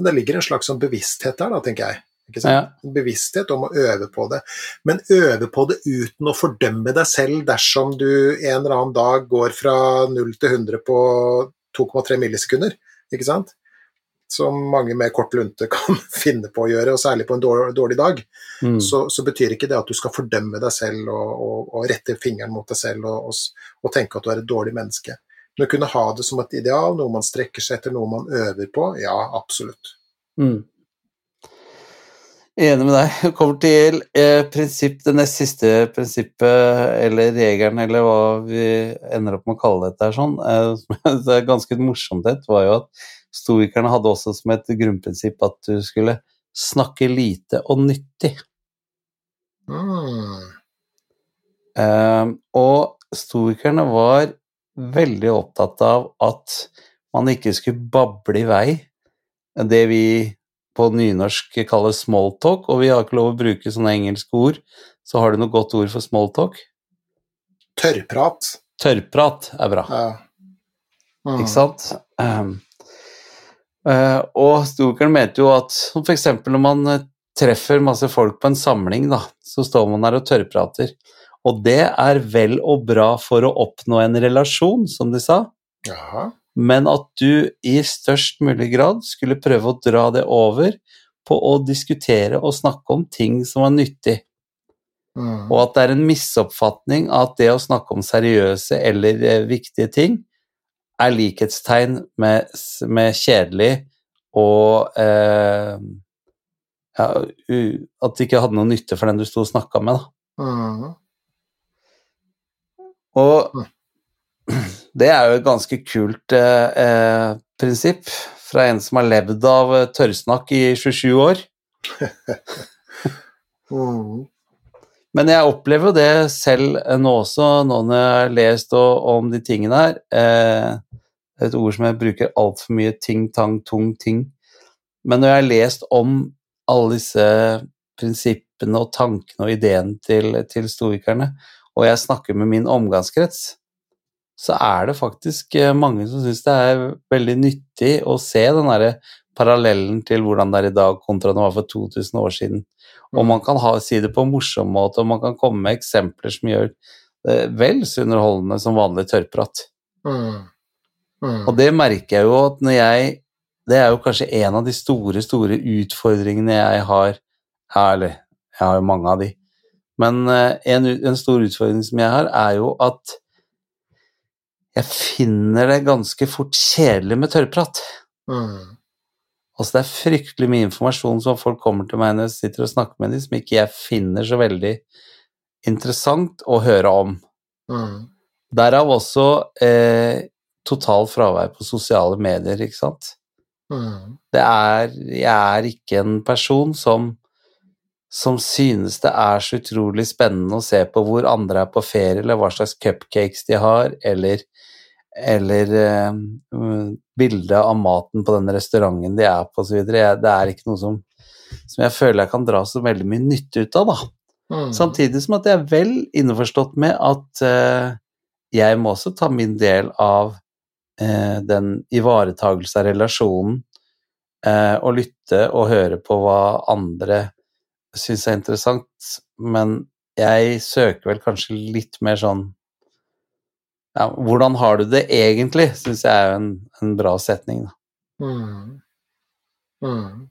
Det ligger en slags sånn bevissthet der, da, tenker jeg. Ikke?
Ja.
Bevissthet om å øve på det. Men øve på det uten å fordømme deg selv dersom du en eller annen dag går fra 0 til 100 på 2,3 millisekunder, ikke sant? Som mange med kort lunte kan finne på å gjøre, og særlig på en dårlig, dårlig dag.
Mm.
Så, så betyr ikke det at du skal fordømme deg selv og, og, og rette fingeren mot deg selv og, og, og tenke at du er et dårlig menneske. Men å kunne ha det som et ideal, noe man strekker seg etter, noe man øver på, ja, absolutt.
Mm. Enig med deg. Jeg kommer til eh, prinsipp, det nest siste prinsippet, eller regelen, eller hva vi ender opp med å kalle dette her sånn. Eh, det er ganske morsomt det, var jo at stoikerne hadde også som et grunnprinsipp at du skulle snakke lite og nyttig.
Mm.
Eh, og stoikerne var veldig opptatt av at man ikke skulle bable i vei det vi på nynorsk kalles smalltalk, og vi har ikke lov å bruke sånne engelske ord. Så har du noe godt ord for smalltalk?
Tørrprat.
Tørrprat er bra,
Ja. Mm.
ikke sant? Um, uh, og Stokeren mente jo at f.eks. når man eh, treffer masse folk på en samling, da, så står man der og tørrprater. Og det er vel og bra for å oppnå en relasjon, som de sa.
Jaha.
Men at du i størst mulig grad skulle prøve å dra det over på å diskutere og snakke om ting som var nyttig,
Mm.
og at det er en misoppfatning at det å snakke om seriøse eller eh, viktige ting er likhetstegn med, med kjedelig og eh, ja, u, At det ikke hadde noe nytte for den du sto og snakka med. Da.
Mm.
Og det er jo et ganske kult eh, eh, prinsipp fra en som har levd av eh, tørrsnakk i 27 år.
Mm.
Men jeg opplever jo det selv eh, nå også, nå når jeg har lest om de tingene her. Eh, et ord som jeg bruker altfor mye, ting, tang, tung, ting. Men når jeg har lest om alle disse prinsippene og tankene og ideene til, til stoikerne, og jeg snakker med min omgangskrets, så er det faktisk eh, mange som syns det er veldig nyttig å se den derre parallellen til hvordan det er i dag kontra det var for 2000 år siden. Og man kan ha, si det på en morsom måte, og man kan komme med eksempler som gjør det vel så underholdende som vanlig tørrprat.
Mm. Mm.
Og det merker jeg jo at når jeg Det er jo kanskje en av de store, store utfordringene jeg har ja, Eller jeg har jo mange av de. Men eh, en, en stor utfordring som jeg har, er jo at jeg finner det ganske fort kjedelig med tørrprat.
Mm.
Altså det er fryktelig mye informasjon som folk kommer til meg når jeg sitter og snakker med dem, som ikke jeg finner så veldig interessant å høre om.
Mm.
Derav også eh, total fravær på sosiale medier, ikke sant.
Mm.
Det er Jeg er ikke en person som som synes det er så utrolig spennende å se på hvor andre er på ferie, eller hva slags cupcakes de har, eller, eller uh, bilde av maten på den restauranten de er på, osv. Det er ikke noe som, som jeg føler jeg kan dra så veldig mye nytte ut av, da.
Mm.
Samtidig som at jeg er vel innforstått med at uh, jeg må også ta min del av uh, den ivaretagelse av relasjonen, uh, og lytte og høre på hva andre syns er interessant, men jeg søker vel kanskje litt mer sånn ja, Hvordan har du det egentlig, syns jeg er jo en, en bra setning. Da.
Mm. Mm.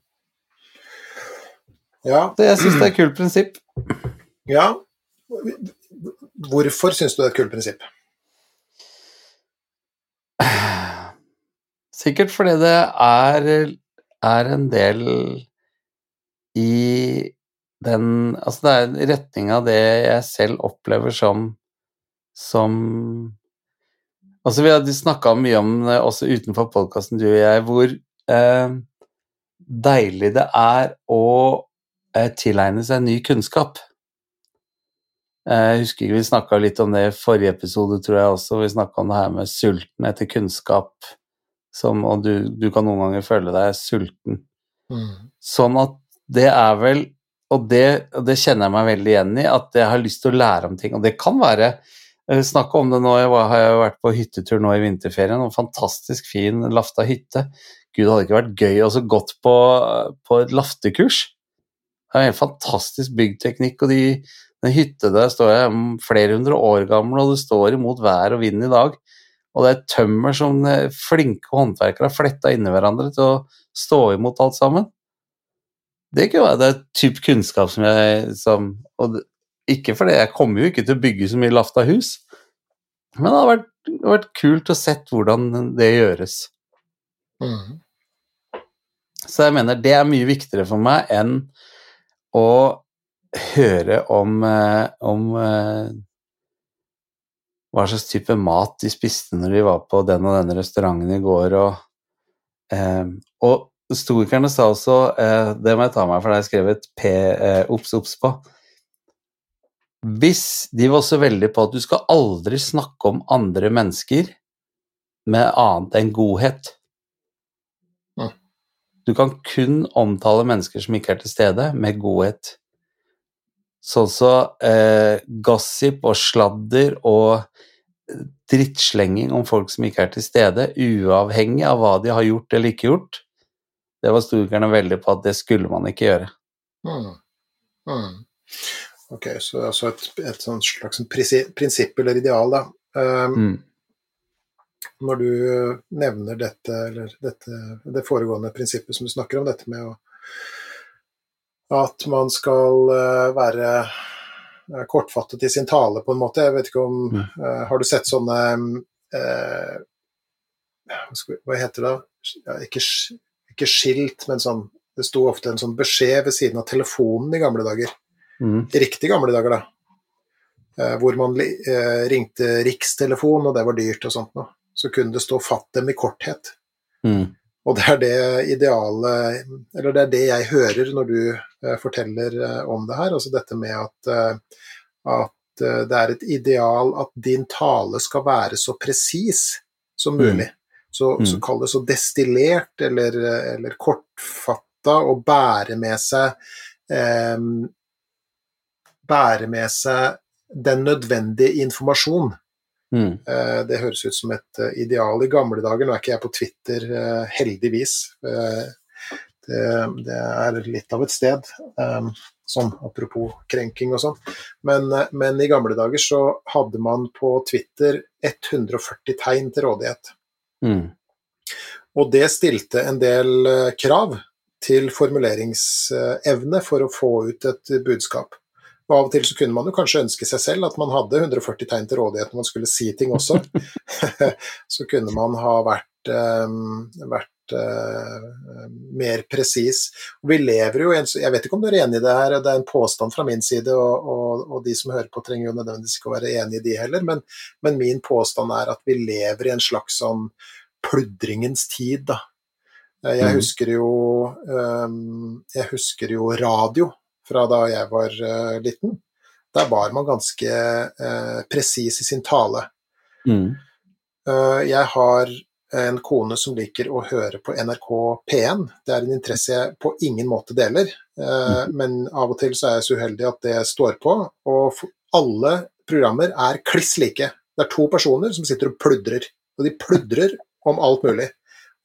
Ja.
Så jeg syns det er et kult prinsipp.
ja. Hvorfor syns du det er et kult prinsipp?
Sikkert fordi det er, er en del i den Altså det er en retning av det jeg selv opplever som som Altså vi hadde snakka mye om det også utenfor podkasten, du og jeg, hvor eh, deilig det er å eh, tilegne seg ny kunnskap. Eh, Jeg husker ikke, Vi snakka litt om det i forrige episode, tror jeg også. Vi snakka om det her med sulten etter kunnskap. Som, og du, du kan noen ganger føle deg sulten.
Mm.
Sånn at det er vel og det, og det kjenner jeg meg veldig igjen i, at jeg har lyst til å lære om ting. Og det kan være eh, Snakke om det nå, jeg var, har jeg vært på hyttetur nå i vinterferien, og fantastisk fin Lafta hytte. Gud, det hadde ikke vært gøy å gått på, på et laftekurs. Det er en helt fantastisk byggteknikk, og de, den hytta der står jeg flere hundre år gammel, og det står imot vær og vind i dag. Og det er tømmer som eh, flinke håndverkere har fletta inni hverandre til å stå imot alt sammen. Det kunne være det er typ kunnskap som jeg som, og Ikke fordi jeg kommer jo ikke til å bygge så mye lafta hus, men det hadde vært, det vært kult å sett hvordan det gjøres. Mm. Så jeg mener det er mye viktigere for meg enn å høre om, eh, om eh, hva slags type mat de spiste når de var på den og den restauranten i går, og, eh, og Stoikerne sa også, eh, det må jeg ta meg for det har jeg skrevet P, eh, obs, obs på Hvis de var så veldig på at du skal aldri snakke om andre mennesker med annet enn godhet. Du kan kun omtale mennesker som ikke er til stede, med godhet. Sånn så eh, gossip og sladder og drittslenging om folk som ikke er til stede, uavhengig av hva de har gjort eller ikke gjort, det var storkerne veldig på at det skulle man ikke gjøre. Mm.
Mm. Ok, så altså et, et slags prinsipp eller ideal, da. Um, mm. Når du nevner dette, eller dette, det foregående prinsippet som du snakker om, dette med å, at man skal uh, være uh, kortfattet i sin tale, på en måte. Jeg vet ikke om uh, Har du sett sånne Hva heter det? Ja, ikke ikke skilt, men sånn Det sto ofte en sånn beskjed ved siden av telefonen i gamle dager. Mm. I riktig gamle dager, da. Eh, hvor man eh, ringte rikstelefon, og det var dyrt og sånt noe. Så kunne det stå 'fatt dem i korthet'. Mm. Og det er det idealet Eller det er det jeg hører når du eh, forteller eh, om det her. Altså dette med at, eh, at eh, det er et ideal at din tale skal være så presis som mm. mulig. Så, mm. så kall det så destillert eller, eller kortfatta og bære med seg eh, Bære med seg den nødvendige informasjon. Mm. Eh, det høres ut som et uh, ideal i gamle dager. Nå er ikke jeg på Twitter, uh, heldigvis. Det, det, er litt av et sted. Sånn apropos krenking og sånn. Men, men, i gamle dager så hadde man på Twitter 140 tegn til rådighet. Mm. Og det stilte en del eh, krav til formuleringsevne for å få ut et budskap. Og Av og til så kunne man jo kanskje ønske seg selv at man hadde 140 tegn til rådighet når man skulle si ting også. så kunne man ha vært, um, vært uh, mer presis. Vi lever jo Jeg vet ikke om du er enig i det her, det er en påstand fra min side, og, og, og de som hører på trenger jo nødvendigvis ikke å være enig i de heller, men, men min påstand er at vi lever i en slags sånn pludringens tid, da. Eh, jeg mm. husker jo um, Jeg husker jo radio fra da jeg var eh, liten. Der var man ganske eh, presis i sin tale. Mm. Jeg har en kone som liker å høre på NRK P1. Det er en interesse jeg på ingen måte deler, mm. men av og til så er jeg så uheldig at det står på. Og alle programmer er kliss like. Det er to personer som sitter og pludrer. Og de pludrer om alt mulig.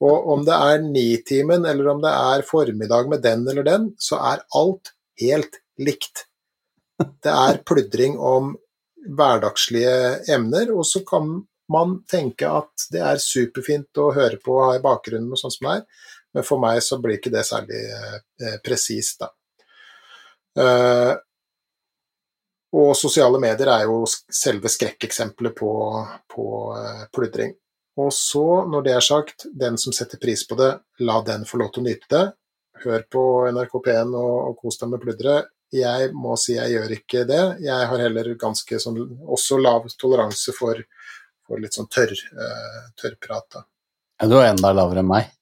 Og om det er Nitimen eller om det er formiddag med den eller den, så er alt helt likt. Det er pludring om hverdagslige emner, og så kan man tenke at det er superfint å høre på og ha i bakgrunnen og sånn som det er, men for meg så blir ikke det særlig eh, presist, da. Eh, og sosiale medier er jo selve skrekkeksempelet på, på eh, pludring. Og så, når det er sagt, den som setter pris på det, la den få lov til å nyte det. Hør på NRK P1 og, og kos deg med pludderet. Jeg må si jeg gjør ikke det. Jeg har heller ganske sånn også lav toleranse for, for litt sånn tørr, uh, tørrprat.
Ja, du er enda lavere enn meg?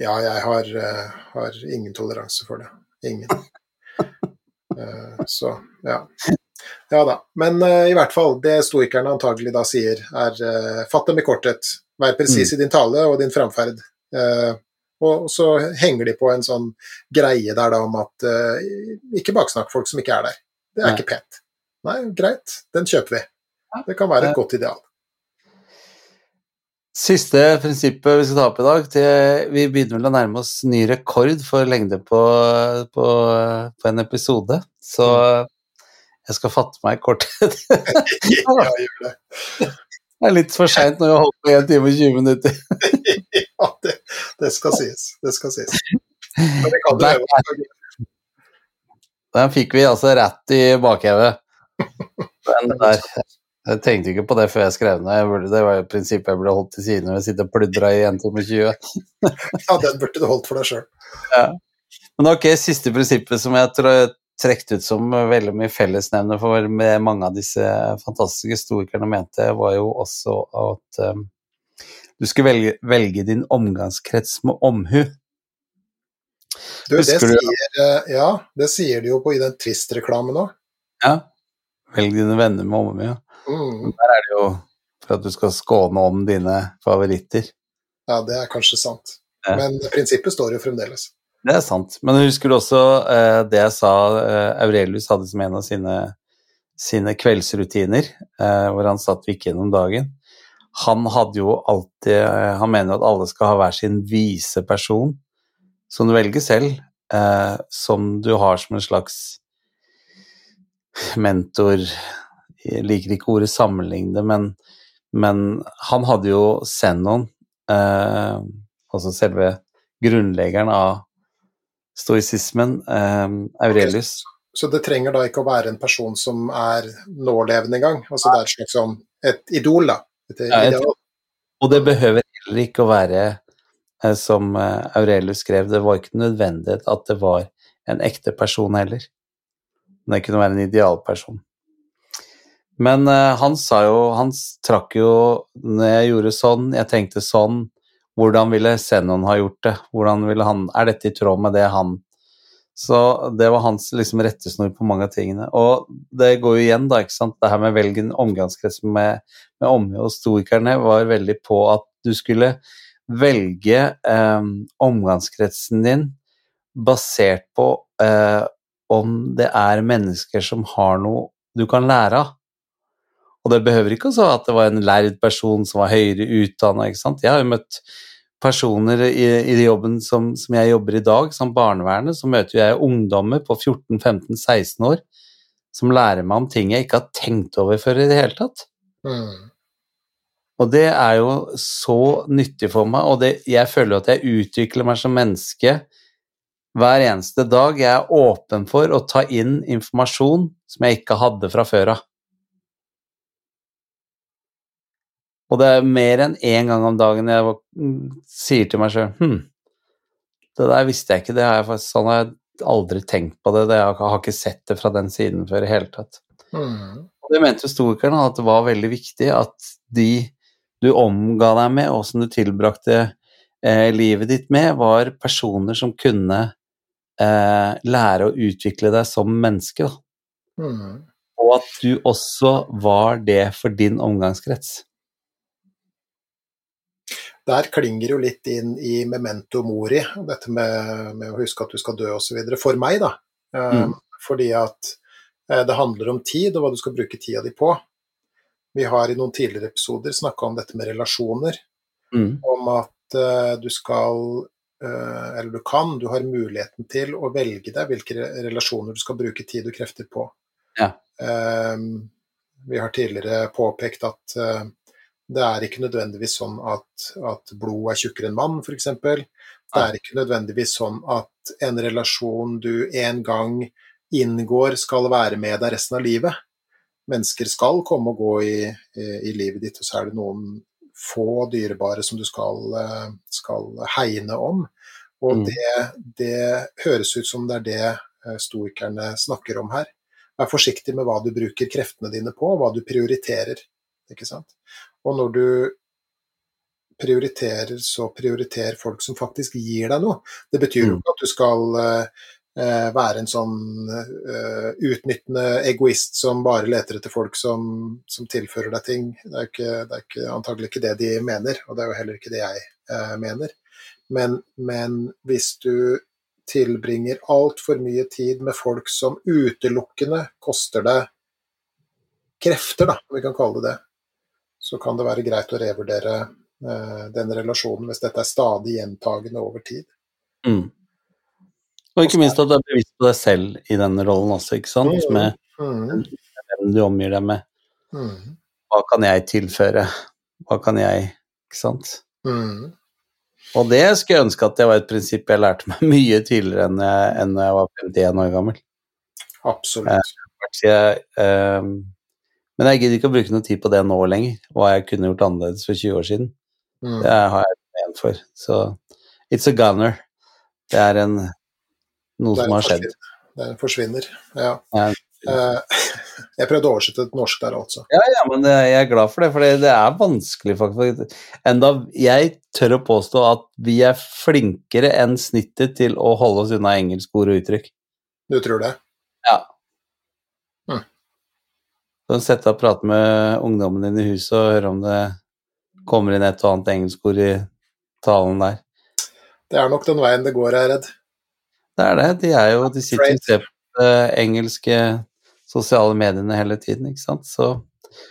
Ja, jeg har, uh, har ingen toleranse for det. Ingen. Uh, så, ja. Ja da. Men i hvert fall, det stoikerne antagelig da sier, er fatt dem i korthet. Vær presis mm. i din tale og din framferd. Uh, Og så henger de på en sånn greie der da om at uh, ikke baksnakk folk som ikke er der. Det er Nei. ikke pent. Nei, greit, den kjøper vi. Det kan være et godt ideal.
Siste prinsippet vi skal ta opp i dag, til, vi begynner vel å nærme oss ny rekord for lengde på, på, på en episode. Så jeg skal fatte meg i korthet. ja, gjør det. Det er litt for seint når har holdt på 1 time og 20 minutter.
det, skal sies. Det skal sies. Men det kan du
Den fikk vi altså rett i bakhevet. Den der jeg tenkte ikke på det før jeg skrev den. Det var jo prinsippet jeg ble holdt til side når jeg sitter og pludrer i 1 time 20.
ja, den burde du holdt for deg sjøl.
Ja. Men ok, siste prinsippet som jeg tror trukket ut som veldig mye fellesnevner for mange av disse fantastiske storikerne mente, var jo også at um, du skulle velge, velge, din omgangskrets med omhu.
Du, det sier, eh, ja, det sier de jo på i den Twist-reklamen òg.
Ja. Velg dine venner med omhu. Ja. Mm. Der er det jo for at du skal skåne om dine favoritter.
Ja, det er kanskje sant. Ja. Men prinsippet står jo fremdeles.
Det er sant. Men husker du også eh, det jeg sa eh, Aurelius hadde som en av sine, sine kveldsrutiner, eh, hvor han satt og gikk gjennom dagen? Han hadde jo alltid eh, Han mener at alle skal ha hver sin vise person, som du velger selv, eh, som du har som en slags mentor jeg liker ikke ordet sammenligne, men, men han hadde jo Zenon, eh, altså selve grunnleggeren av stoisismen, eh, Aurelius.
Okay. Så det trenger da ikke å være en person som er nålevende engang? Altså det er et slags sånn et idol, da? Ja, et,
og det behøver heller ikke å være eh, som eh, Aurelius skrev, det var ikke nødvendig at det var en ekte person heller. Det kunne være en idealperson. Men uh, han sa jo Han trakk jo Når jeg gjorde sånn, jeg tenkte sånn Hvordan ville Zenon ha gjort det? Hvordan ville han Er dette i tråd med det han Så det var hans liksom rettesnor på mange av tingene. Og det går jo igjen, da, ikke sant, det her med velg en omgangskrets med, med omhu. Og stoikerne var veldig på at du skulle velge eh, omgangskretsen din basert på eh, om det er mennesker som har noe du kan lære av. Og det behøver ikke å at det var en lærd person som var høyere utdanna. Jeg har jo møtt personer i, i jobben som, som, jeg jobber i dag, som barnevernet, så møter jeg ungdommer på 14-15-16 år som lærer meg om ting jeg ikke har tenkt over før i det hele tatt. Mm. Og det er jo så nyttig for meg, og det, jeg føler at jeg utvikler meg som menneske hver eneste dag. Jeg er åpen for å ta inn informasjon som jeg ikke hadde fra før av. Og det er mer enn én gang om dagen jeg sier til meg sjøl Hm, det der visste jeg ikke, det har jeg faktisk, sånn har jeg aldri tenkt på det, det jeg har ikke sett det fra den siden før i hele tatt. Mm. Det mente historikerne, at det var veldig viktig at de du omga deg med, og som du tilbrakte eh, livet ditt med, var personer som kunne eh, lære å utvikle deg som menneske. Mm. Og at du også var det for din omgangskrets
der klinger jo litt inn i memento mori, dette med, med å huske at du skal dø osv. For meg, da. Eh, mm. Fordi at eh, det handler om tid, og hva du skal bruke tida di på. Vi har i noen tidligere episoder snakka om dette med relasjoner. Mm. Om at uh, du skal Eller du kan, du har muligheten til å velge deg hvilke relasjoner du skal bruke tid og krefter på. Ja. Vi har tidligere påpekt at det er ikke nødvendigvis sånn at, at blod er tjukkere enn mann, f.eks. Det er ikke nødvendigvis sånn at en relasjon du en gang inngår, skal være med deg resten av livet. Mennesker skal komme og gå i, i, livet ditt, og så er det noen få dyrebare som du skal, skal hegne om. Og mm. det, det, høres ut som det er det eh, stoikerne snakker om her. Vær forsiktig med hva du bruker kreftene dine på, hva du prioriterer. Ikke sant? Og når du prioriterer, så prioriter folk som faktisk gir deg noe. Det betyr jo mm. ikke at du skal uh, være en sånn uh, utnyttende egoist som bare leter etter folk som, som tilfører deg ting. Det er, ikke, det er ikke, antagelig ikke det de mener, og det er jo heller ikke det jeg uh, mener. Men, men hvis du tilbringer altfor mye tid med folk som utelukkende koster deg krefter, da, om vi kan kalle det det, så kan det være greit å revurdere eh, den relasjonen hvis dette er stadig gjentagende over tid.
Mm. Og ikke minst at du er bevisst på deg selv i denne rollen også, ikke sant?
Mm.
Med
Mm.
hvem du omgir deg med.
Mm.
Hva kan jeg tilføre? Hva kan jeg Ikke sant?
Mm.
Og det skulle jeg ønske at det var et prinsipp jeg lærte meg mye tidligere enn jeg, enn jeg var 51 år gammel.
Absolutt.
Eh, jeg, ehm, men jeg gidder ikke å bruke noe tid på det nå lenger, hva jeg kunne gjort annerledes for 20 år siden.
Mm.
Det har jeg igjen for. Så it's a gunner. Det er en, noe
Det er
som har skjedd.
Det er en forsvinner. Ja.
Ja,
Eh, Jeg prøvde å oversette til norsk der, altså.
Ja, ja, men jeg er glad for det, for det det er vanskelig faktisk. Enda jeg tør å påstå at vi er flinkere enn snittet til å holde oss unna engelskord og uttrykk.
Du tror det?
Ja. Kan sette deg og prate med ungdommen din i huset og høre om det kommer inn et og annet engelskord i talen der.
Det er nok den veien det går, jeg er redd.
Det er det. De er jo De sitter og ser på de engelske sosiale mediene hele tiden, ikke sant. Så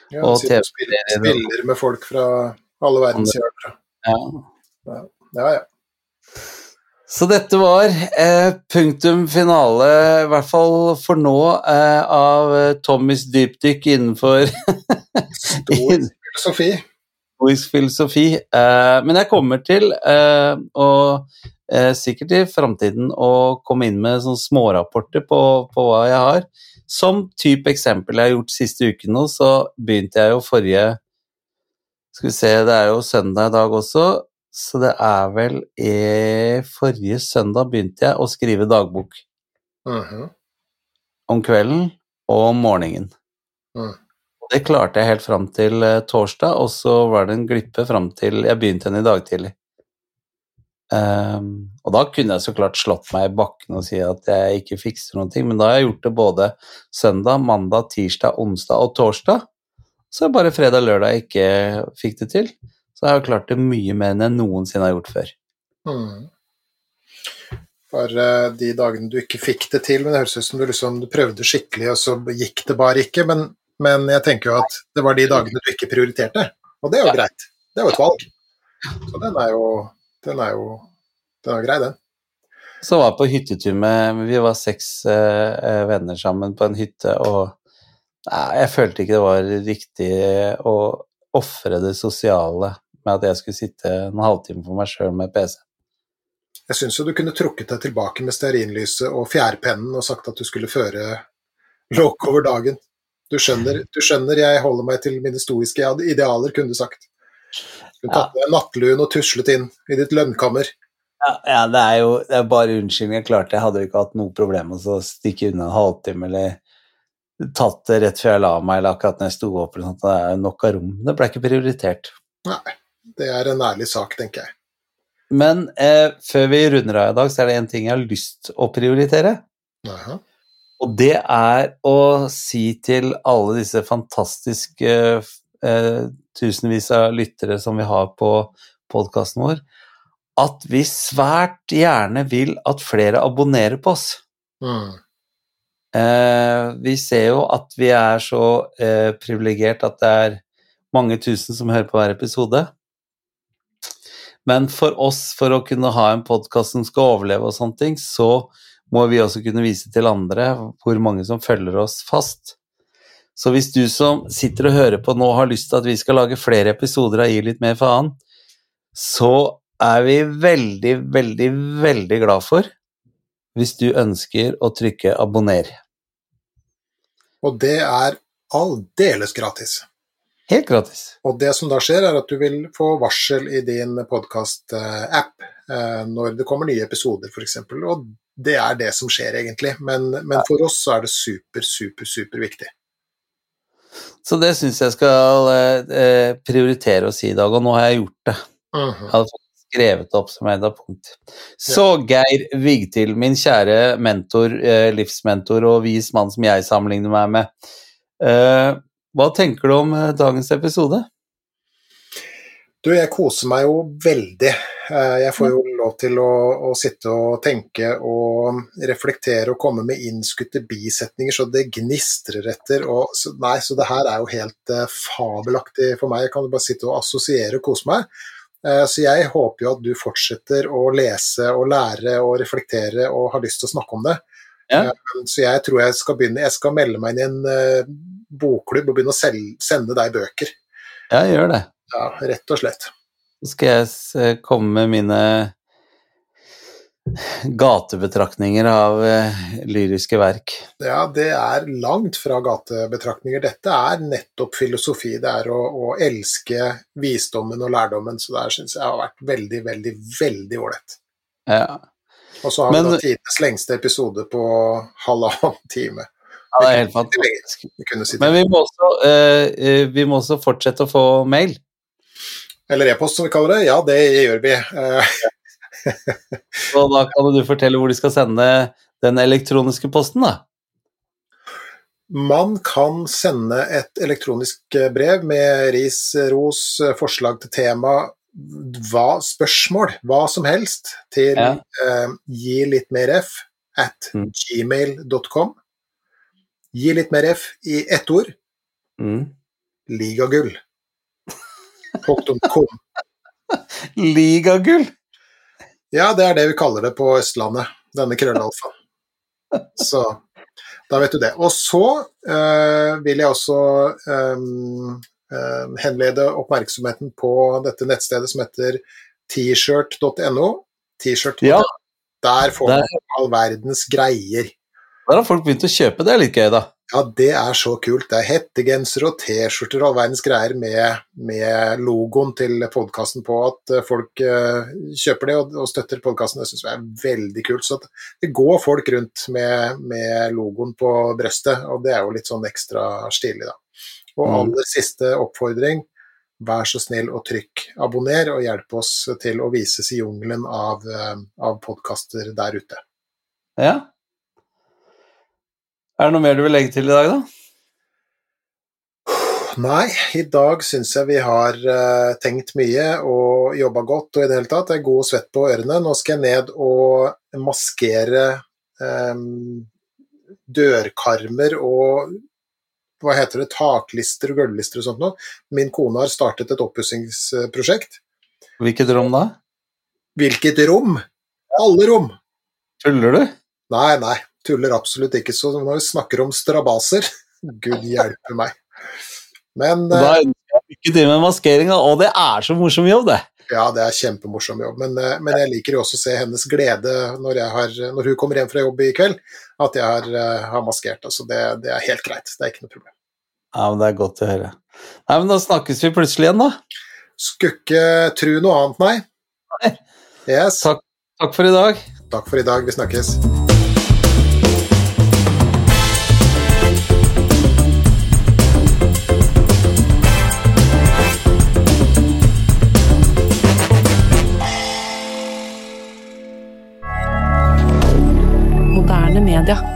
Ja,
Og
og spiller, spiller med folk fra alle verdens hjørner.
ja.
Ja, ja.
Så dette var eh, punktum finale, i hvert fall for nå, eh, av eh, Tommys dypdykk innenfor
Stor filosofi.
Stor filosofi. Eh, men jeg kommer til, eh, og eh, sikkert i framtiden, å komme inn med sånne smårapporter på, på hva jeg har. Som type eksempel jeg har gjort siste uken nå, så begynte jeg jo forrige Skal vi se, det er jo søndag i dag også, så det er vel i Forrige søndag begynte jeg å skrive dagbok
Mhm.
om kvelden og om morgenen. Og Det klarte jeg helt fram til eh, torsdag, og så var det en glippe fram til jeg begynte igjen i dag tidlig. Um, og da kunne jeg så klart slått meg i bakken og si at jeg ikke fikser noen ting, men da har jeg gjort det både søndag, mandag, tirsdag, onsdag og torsdag. Så er bare fredag og lørdag jeg ikke fikk det til. Så har jeg klart det mye mer enn jeg noensinne har gjort før.
Mm. For uh, de dagene du ikke fikk det til, men det høres ut som du liksom du prøvde skikkelig, og så gikk det bare ikke. Men, men jeg tenker jo at det var de dagene du ikke prioriterte, og det er jo greit. Det er jo et valg. Så den er jo Den er jo den er grei, den.
Så var jeg på hyttetur med Vi var seks eh, venner sammen på en hytte, og nei, jeg følte ikke det var riktig å ofre det sosiale med at jeg skulle sitte en halvtime for meg sjøl med PC.
Jeg syns jo du kunne trukket deg tilbake med stearinlyset og fjærpennen og sagt at du skulle føre lokk over dagen. Du skjønner, du skjønner jeg holder meg til mine stoiske idealer, kunne du sagt. Du tatt med nattluen og tuslet inn i ditt lønnkammer.
Ja, ja, det er jo det er bare unnskyldning. Jeg klarte jeg hadde jo ikke hatt noe problem med å stikke unna en halvtime eller tatt det rett før jeg la meg eller akkurat når jeg sto opp. eller sånt. Det er nok av rom. Det ble ikke prioritert.
Nei, det er en ærlig sak, tenker jeg.
Men eh, før vi runder av i dag, så er det en ting jeg har lyst å prioritere.
Aha.
Og det er å si til alle disse fantastiske eh, tusenvis av lyttere som vi har på podkasten vår, at vi svært gjerne vil at flere abonnerer på oss.
Mm.
Eh, vi ser jo at vi er så eh, privilegert at det er mange tusen som hører på hver episode. Men for oss, for å kunne ha en podkast som skal overleve og sånne ting, så må vi også kunne vise til andre hvor mange som følger oss fast. Så hvis du som sitter og hører på nå har lyst til at vi skal lage flere episoder av Gi litt mer faen, så er vi veldig, veldig, veldig glad for hvis du ønsker å trykke abonner.
Og det er aldeles gratis.
Helt gratis.
Og det som da skjer, er at du vil få varsel i din podkast-app når det kommer nye episoder, f.eks. Og det er det som skjer, egentlig. Men, men for oss så er det super, super, super viktig.
Så det syns jeg skal eh, prioritere å si i dag, og nå har jeg gjort det.
Mhm.
Jeg hadde skrevet det opp som et av punkt. Så Geir Vigtil, min kjære mentor, eh, livsmentor og vis mann som jeg sammenligner meg med. Eh, hva tenker du om eh, dagens episode?
Du, jeg koser meg jo veldig Eh, jeg får jo lov til å, å, sitte og tenke og reflektere og komme med innskutte bisetninger så det gnistrer etter. Og, så, nei, så det her er jo helt uh, fabelaktig for meg. Jeg kan jo bare sitte og assosiere og kose meg. Uh, så jeg håper jo at du fortsetter å lese og lære og reflektere og har lyst til å snakke om det. Ja. Uh, så jeg tror jeg skal begynne Jeg skal melde meg inn i en bokklubb og begynne å selge, sende deg bøker.
Ja, gjør det.
Ja, rett og slett.
Så skal jeg komme med mine gatebetraktninger av eh, lyriske verk.
Ja, det er langt fra gatebetraktninger. Dette er nettopp filosofi. Det er å, å elske visdommen og lærdommen. Så det syns jeg har vært veldig, veldig, veldig ålreit.
Ja.
Og så har Men, vi da tidenes lengste episode på halvannen time.
Ja, det er helt fantastisk. Men vi må, også, uh, vi må også fortsette å få mail.
Eller e-post, som vi kaller det. Ja, det gjør vi.
Og da kan du fortelle hvor de skal sende den elektroniske posten, da?
Man kan sende et elektronisk brev med ris, ros, forslag til tema, hva, spørsmål, hva som helst, til ja. eh, gi litt mer f at mm. gmail.com. Gi litt mer f i ett ord.
Mm.
Ligagull. .com.
Ligagull?
Ja, det er det vi kaller det på Østlandet, denne krøllalfa. Så da vet du det. Og så øh, vil jeg også øh, henlede oppmerksomheten på dette nettstedet som heter t-shirt.no. T-shirt. Ja. Der får man all verdens greier.
Der har folk begynt å kjøpe, det er litt gøy, da.
Ja, det er så kult. Det er hettegensere og T-skjorter og all verdens greier med, med logoen til podkasten på, at eh, folk uh, kjøper det og, og støtter podkasten. Det syns jeg er veldig kult. Så det går folk rundt med, med, logoen på brøstet, og det er jo litt sånn ekstra stilig, da. Og mm. aller siste oppfordring, vær så snill og trykk abonner, og hjelp oss til å vises i jungelen av, uh, av podkaster der ute.
Ja, er det noe mer du vil legge til i dag, da?
Nei, i dag syns jeg vi har uh, tenkt mye og jobba godt og i det hele tatt. Det er god svett på ørene. Nå skal jeg ned og maskere um, dørkarmer og hva heter det, taklister og gulvlister og sånt noe. Min kone har startet et oppussingsprosjekt.
Hvilket rom da?
Hvilket rom? Alle rom!
Tuller du?
Nei, nei tuller absolutt ikke. Så når vi snakker om strabaser, gud hjelpe meg. Men
Da ønsker jeg lykke til med maskeringa, og det er så morsom jobb, det.
Ja, det er kjempemorsom jobb, men, eh, men, jeg liker jo også å se hennes glede når, har, når, hun kommer hjem fra jobb i kveld, at jeg har, eh, har maskert. Altså det, det, er helt greit, det er ikke noe problem.
Ja, men Det er godt å høre. Nei, men Da snakkes vi plutselig igjen, da.
Skulle ikke tro noe annet, nei.
nei.
Yes.
Takk, takk for i dag.
Takk for i dag. Vi snakkes.
media.